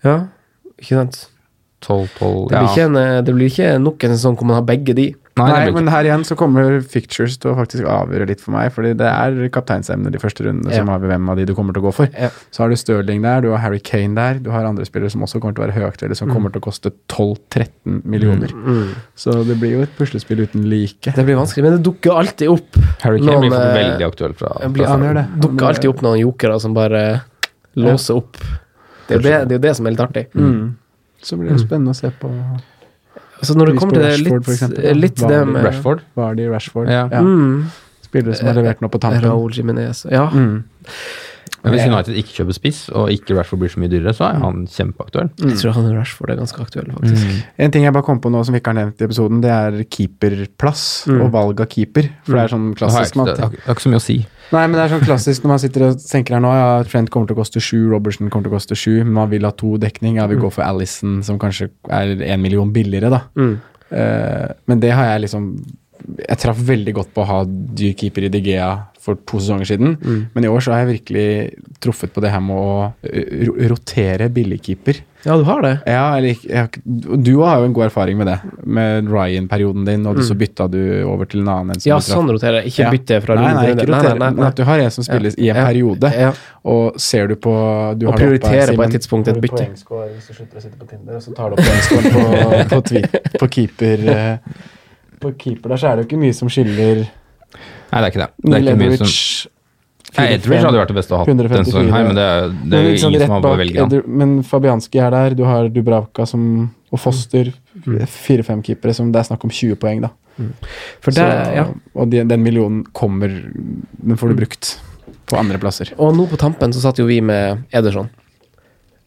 C: Ja, ikke sant?
D: 12-12
C: Det blir, ikke en, eh, det blir ikke nok en sesong hvor man har begge de.
D: Nei,
A: Nei, men her igjen så kommer fictures til å faktisk avgjøre litt for meg. Fordi det er kapteinsemner de første rundene som
C: har
A: avgjør hvem av de du kommer til å gå for.
C: Ja.
A: Så har du Stirling der, du har Harry Kane der, du har andre spillere som også kommer til å være høyaktuelle, som kommer til å koste 12-13 millioner.
C: Mm.
A: Så det blir jo et puslespill uten like.
C: Det blir vanskelig, men det dukker alltid opp
D: Harry Kane blir
C: noen, blir
D: veldig aktuell fra,
C: fra blir,
A: han gjør det.
C: dukker alltid opp noen jokere som bare låser opp. Det er jo det, det, er jo det som er litt artig.
A: Mm. Så blir det spennende å se på
C: Altså Når det kommer til det
A: Rashford, for
C: litt, litt
A: Hva
C: det
A: er det?
C: med
D: Rashford.
A: Vardy, Rashford.
D: Ja.
A: Ja.
C: Mm.
A: Spillere som har levert noe på tampen.
C: Raúl Jimenez. Ja.
A: Mm.
D: Men hvis United ikke kjøper spiss, og ikke Rashford blir så mye dyrere, så er han kjempeaktuell.
C: Jeg tror han Rashford er ganske aktuell, faktisk.
A: En ting jeg bare kom på nå som vi ikke har nevnt i episoden, det er keeperplass
C: Mm.
A: og valg av keeper. For det er sånn klassisk
D: det har ikke så mye å si.
A: Nei, men det er sånn klassisk når man sitter og tenker her nå, ja, Trent kommer til å koste sju, Robertson kommer til å koste sju, men man vil ha to dekning. Ja, vi går for Alison, som kanskje er en million billigere, da.
C: Mm.
A: Eh, men det har jeg liksom Jeg traff veldig godt på å ha dyr keeper i Digea for to sesonger siden,
C: Mm.
A: men i år så har jeg virkelig truffet på det her med å eh, ro rotere billigkeeper.
C: Ja, du har det.
A: Ja, eller jeg, Du har jo en god erfaring med det, med Ryan-perioden din, og så bytta du over til en annen. en som
C: Mm. Ja, sånn roterer jeg. Ikke
A: Ja.
C: bytte fra
A: Nei,
C: runde
A: nei,
C: til
A: ikke
C: runde.
A: rotere,
C: Nei, nei,
A: men at du har en som spilles i en
C: Ja.
A: periode,
C: Ja.
A: og ser du på du
C: Og prioriterer på et tidspunkt et bytte.
A: hvis du slutter å sitte på Tinder, og så tar du opp poengscore på, på, keeper eh, På keeper der så er det jo ikke mye som skiller
D: Nei, det er ikke det. Det er ikke mye som Nei, Edridge hadde vært det beste å ha hatt denne sesongen her, men det er, det er
A: Men
D: jo
A: liksom
D: ingen som har
A: bak
D: velger han.
A: Men Fabianski er der, du har Dubravka som, og Foster. Fire-fem keepere som det er snakk om 20 poeng, da.
C: For det,
A: Så,
C: ja.
A: Og de, den millionen kommer Den får du brukt på andre plasser.
C: Og nå på tampen så satt jo vi med Ederson.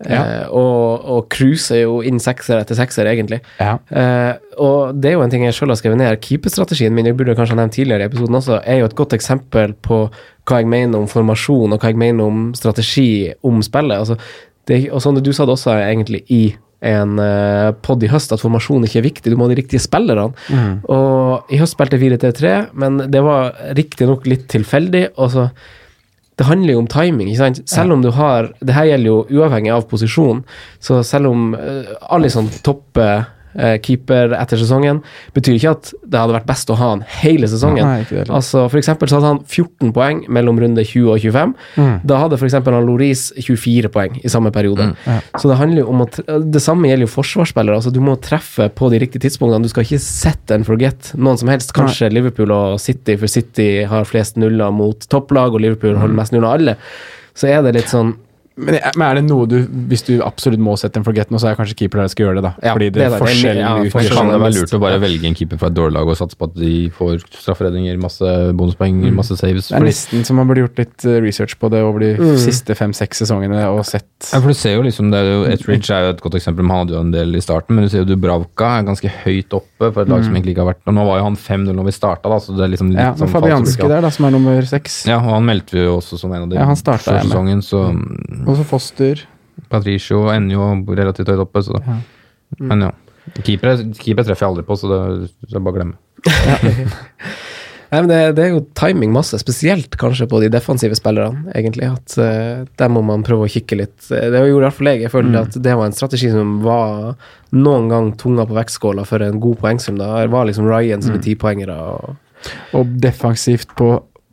A: Ja.
C: Eh, og, og cruiser jo inn sekser etter sekser, egentlig.
A: Ja.
C: Eh, og det er jo en ting jeg sjøl har skrevet ned. Keeperstrategien min, jeg burde kanskje ha nevnt tidligere i episoden også, er jo et godt eksempel på hva jeg mener om formasjon, og hva jeg mener om strategi om spillet. Altså, det, og sånn du sa det også egentlig i en uh, pod i høst, at formasjon ikke er viktig, du må ha de riktige spillerne. Og i høst spilte jeg 4-3-3, men det var riktignok litt tilfeldig. og så det handler jo om timing. ikke sant? Selv om du har Det her gjelder jo uavhengig av posisjon. Så selv om uh, Alison topper keeper etter sesongen, betyr ikke at det hadde vært best å ha han hele sesongen.
A: Nei, det
C: altså For eksempel så hadde han 14 poeng mellom runde 20 og 25.
A: Mm.
C: Da hadde for eksempel han Loris 24 poeng i samme periode. Så det handler jo om at Det samme gjelder jo forsvarsspillere. altså Du må treffe på de riktige tidspunktene. Du skal ikke set and forget noen som helst. Kanskje Liverpool og City, for City har flest nuller mot topplag, og Liverpool
A: Mm.
C: holder mest nuller av alle. Så er det litt sånn
A: Men, er det noe du Hvis du absolutt må sette en forget nå, så er kanskje keeper der skal gjøre det, da.
C: Ja,
A: Fordi
C: det
A: det
C: er
A: forskjellen
C: ja,
A: utgjør
D: Det kan det være lurt å bare velge en keeper fra et dårlig lag og satse på at de får strafferedninger, masse bonuspoeng, masse saves.
A: Det er nesten som man burde gjort litt eh, research på det over de
C: Mm.
A: siste fem-seks sesongene og sett
D: ja, for du ser jo liksom, det er jo, Etridge er jo et godt eksempel, men han hadde jo en del i starten. Men du ser jo Dubravka er ganske høyt oppe for et lag som egentlig ikke har vært Og nå var jo han 5-0 når vi starta, da, så det er liksom litt
A: Mm. Ja,
D: sånn
A: Fabianski der, da, som er nummer seks.
D: Ja, og han meldte vi jo også som en av de
A: Ja, han startet
D: før
A: jeg med.
D: sesongen, så mm,
A: Og så Foster.
D: Patricio ender jo relativt høyt oppe, så det. Men ja. Keepere, keeper treffer jeg aldri på, så det, det er bare å glemme.
C: Nei, men det, det er jo timing masse, spesielt kanskje på de defensive spillerne, egentlig. At uh, der må man prøve å kikke litt. Eh, Det gjorde i hvert fall jeg. Jeg følte at det var en strategi som var noen gang tunga på vektskåla for en god poengsum. Da Det var liksom Ryan sine tipoengere. Og,
A: Og defensivt på,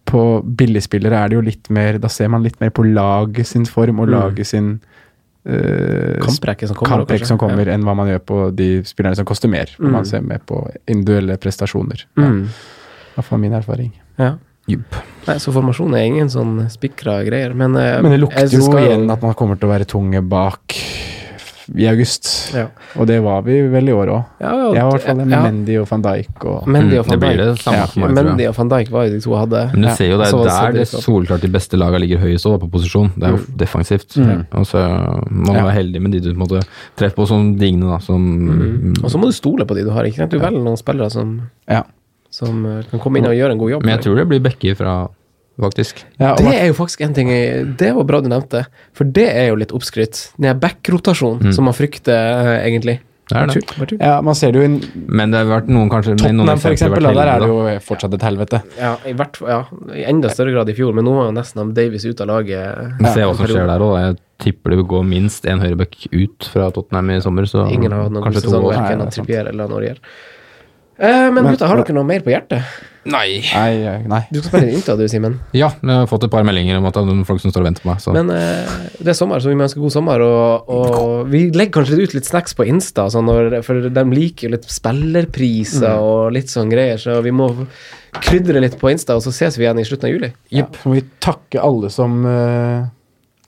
A: på billigspillere er det jo litt mer Da ser man litt mer på laget sin form og laget sin uh,
C: Kamprekke som kommer,
A: kamprekke som kommer enn hva man gjør på de spillerne som koster mer.
C: Mm.
A: man ser mer på individuelle prestasjoner.
C: Mm.
A: Ja, I hvert fall min erfaring.
C: ja.
D: Yep.
C: Nei, så formasjon er ingen sånn spikra greier. Men, uh,
A: Men det lukter jo igjen at man kommer til å være tunge bak i august.
C: Ja.
A: Og det var vi vel i år òg.
C: Ja, ja,
A: Jeg var i hvert fall det med
C: ja.
A: Mendy og van Dijk og
C: Mendy og
D: Mm,
C: van Dijk.
D: det samme
A: Ja,
D: meg,
C: Mendy og van Dijk var jo de to hadde.
D: Men du
A: Ja.
D: ser jo det er
C: det
D: der det solklart de beste lagene ligger høyest også, på posisjon. Det er jo defensivt.
A: Mm.
D: Og så Man må
A: Ja.
D: være heldig med de du måtte treffe på som digne, da. Som
C: Og så må du stole på de du har. Ikke sant? Du velger noen spillere som,
A: Ja.
C: som eh, kan komme inn og gjøre en god jobb.
D: Men jeg tror det blir Bekke fra, faktisk.
A: ja
C: Det er jo faktisk en ting jeg, Det var bra du nevnte, for det er jo litt oppskrytt. Den back-rotasjonen som man frykter, eh, egentlig.
D: Det er det.
A: Ja, man ser det jo i
D: Men det har vært noen kanskje
A: Tottenham, for eksempel. Da, der er det jo fortsatt et helvete.
C: Ja, i, hvert, ja, i enda større grad i fjor, men nå var jo nesten han Davies ut av laget.
D: Ja. Se hva som skjer der òg. Jeg tipper det vil gå minst én høyreback ut fra Tottenham i sommer, så
C: Ingen har hatt noen
D: kanskje to år.
C: Verken. Trippier eller. Eh, men
A: Men-
C: gutta, har dere noe mer på hjertet?
D: Nei.
A: Nei, nei.
C: Du skal spille inn Inta, du, Simen.
D: Ja, jeg har fått et par meldinger om at det er noen folk som står og venter på meg. Så.
C: Men eh, det er sommer, så vi må ønske god sommer. Og, og vi legger kanskje ut litt snacks på Insta, sånn når, for de liker jo litt spillerpriser og litt sånn greier, så vi må krydre litt på Insta, og så ses vi igjen i slutten av juli.
A: Ja, så må vi takke alle som uh,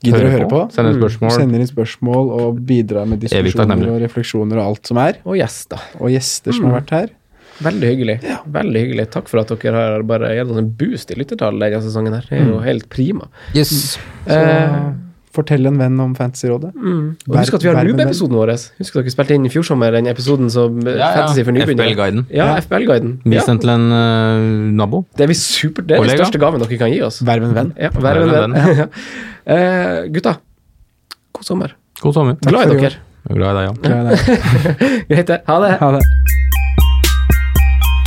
A: gidder å høre på.
D: Sender spørsmål.
A: Sender inn spørsmål og bidrar med diskusjoner og refleksjoner og alt som er.
C: Og gjester.
A: Og gjester som har vært her.
C: Veldig hyggelig. Veldig hyggelig. Takk for at dere har bare gitt oss en boost i lyttertallet denne sesongen her. Det er jo helt prima.
D: Yes.
A: Så
C: Eh,
A: fortell en venn om Fantasyrådet.
C: Og husk at vi har Noob-episoden vår. Husk at dere spilte inn i fjor sommer den episoden som eh, Fantasy for nybegynnere.
D: FBL-guiden.
C: Ja, FBL-guiden.
D: Vi
C: Ja.
D: sendte til en uh, nabo.
C: Det er vi supert. Det er den største gaven dere kan gi oss.
A: Verv en venn.
C: Ja, Vær en
D: en
C: venn. Ja. Eh, gutta, god sommer.
D: God sommer.
C: Glad i dere.
D: Er glad i deg, ja.
C: Greit, det. Ha det.
A: Ha det.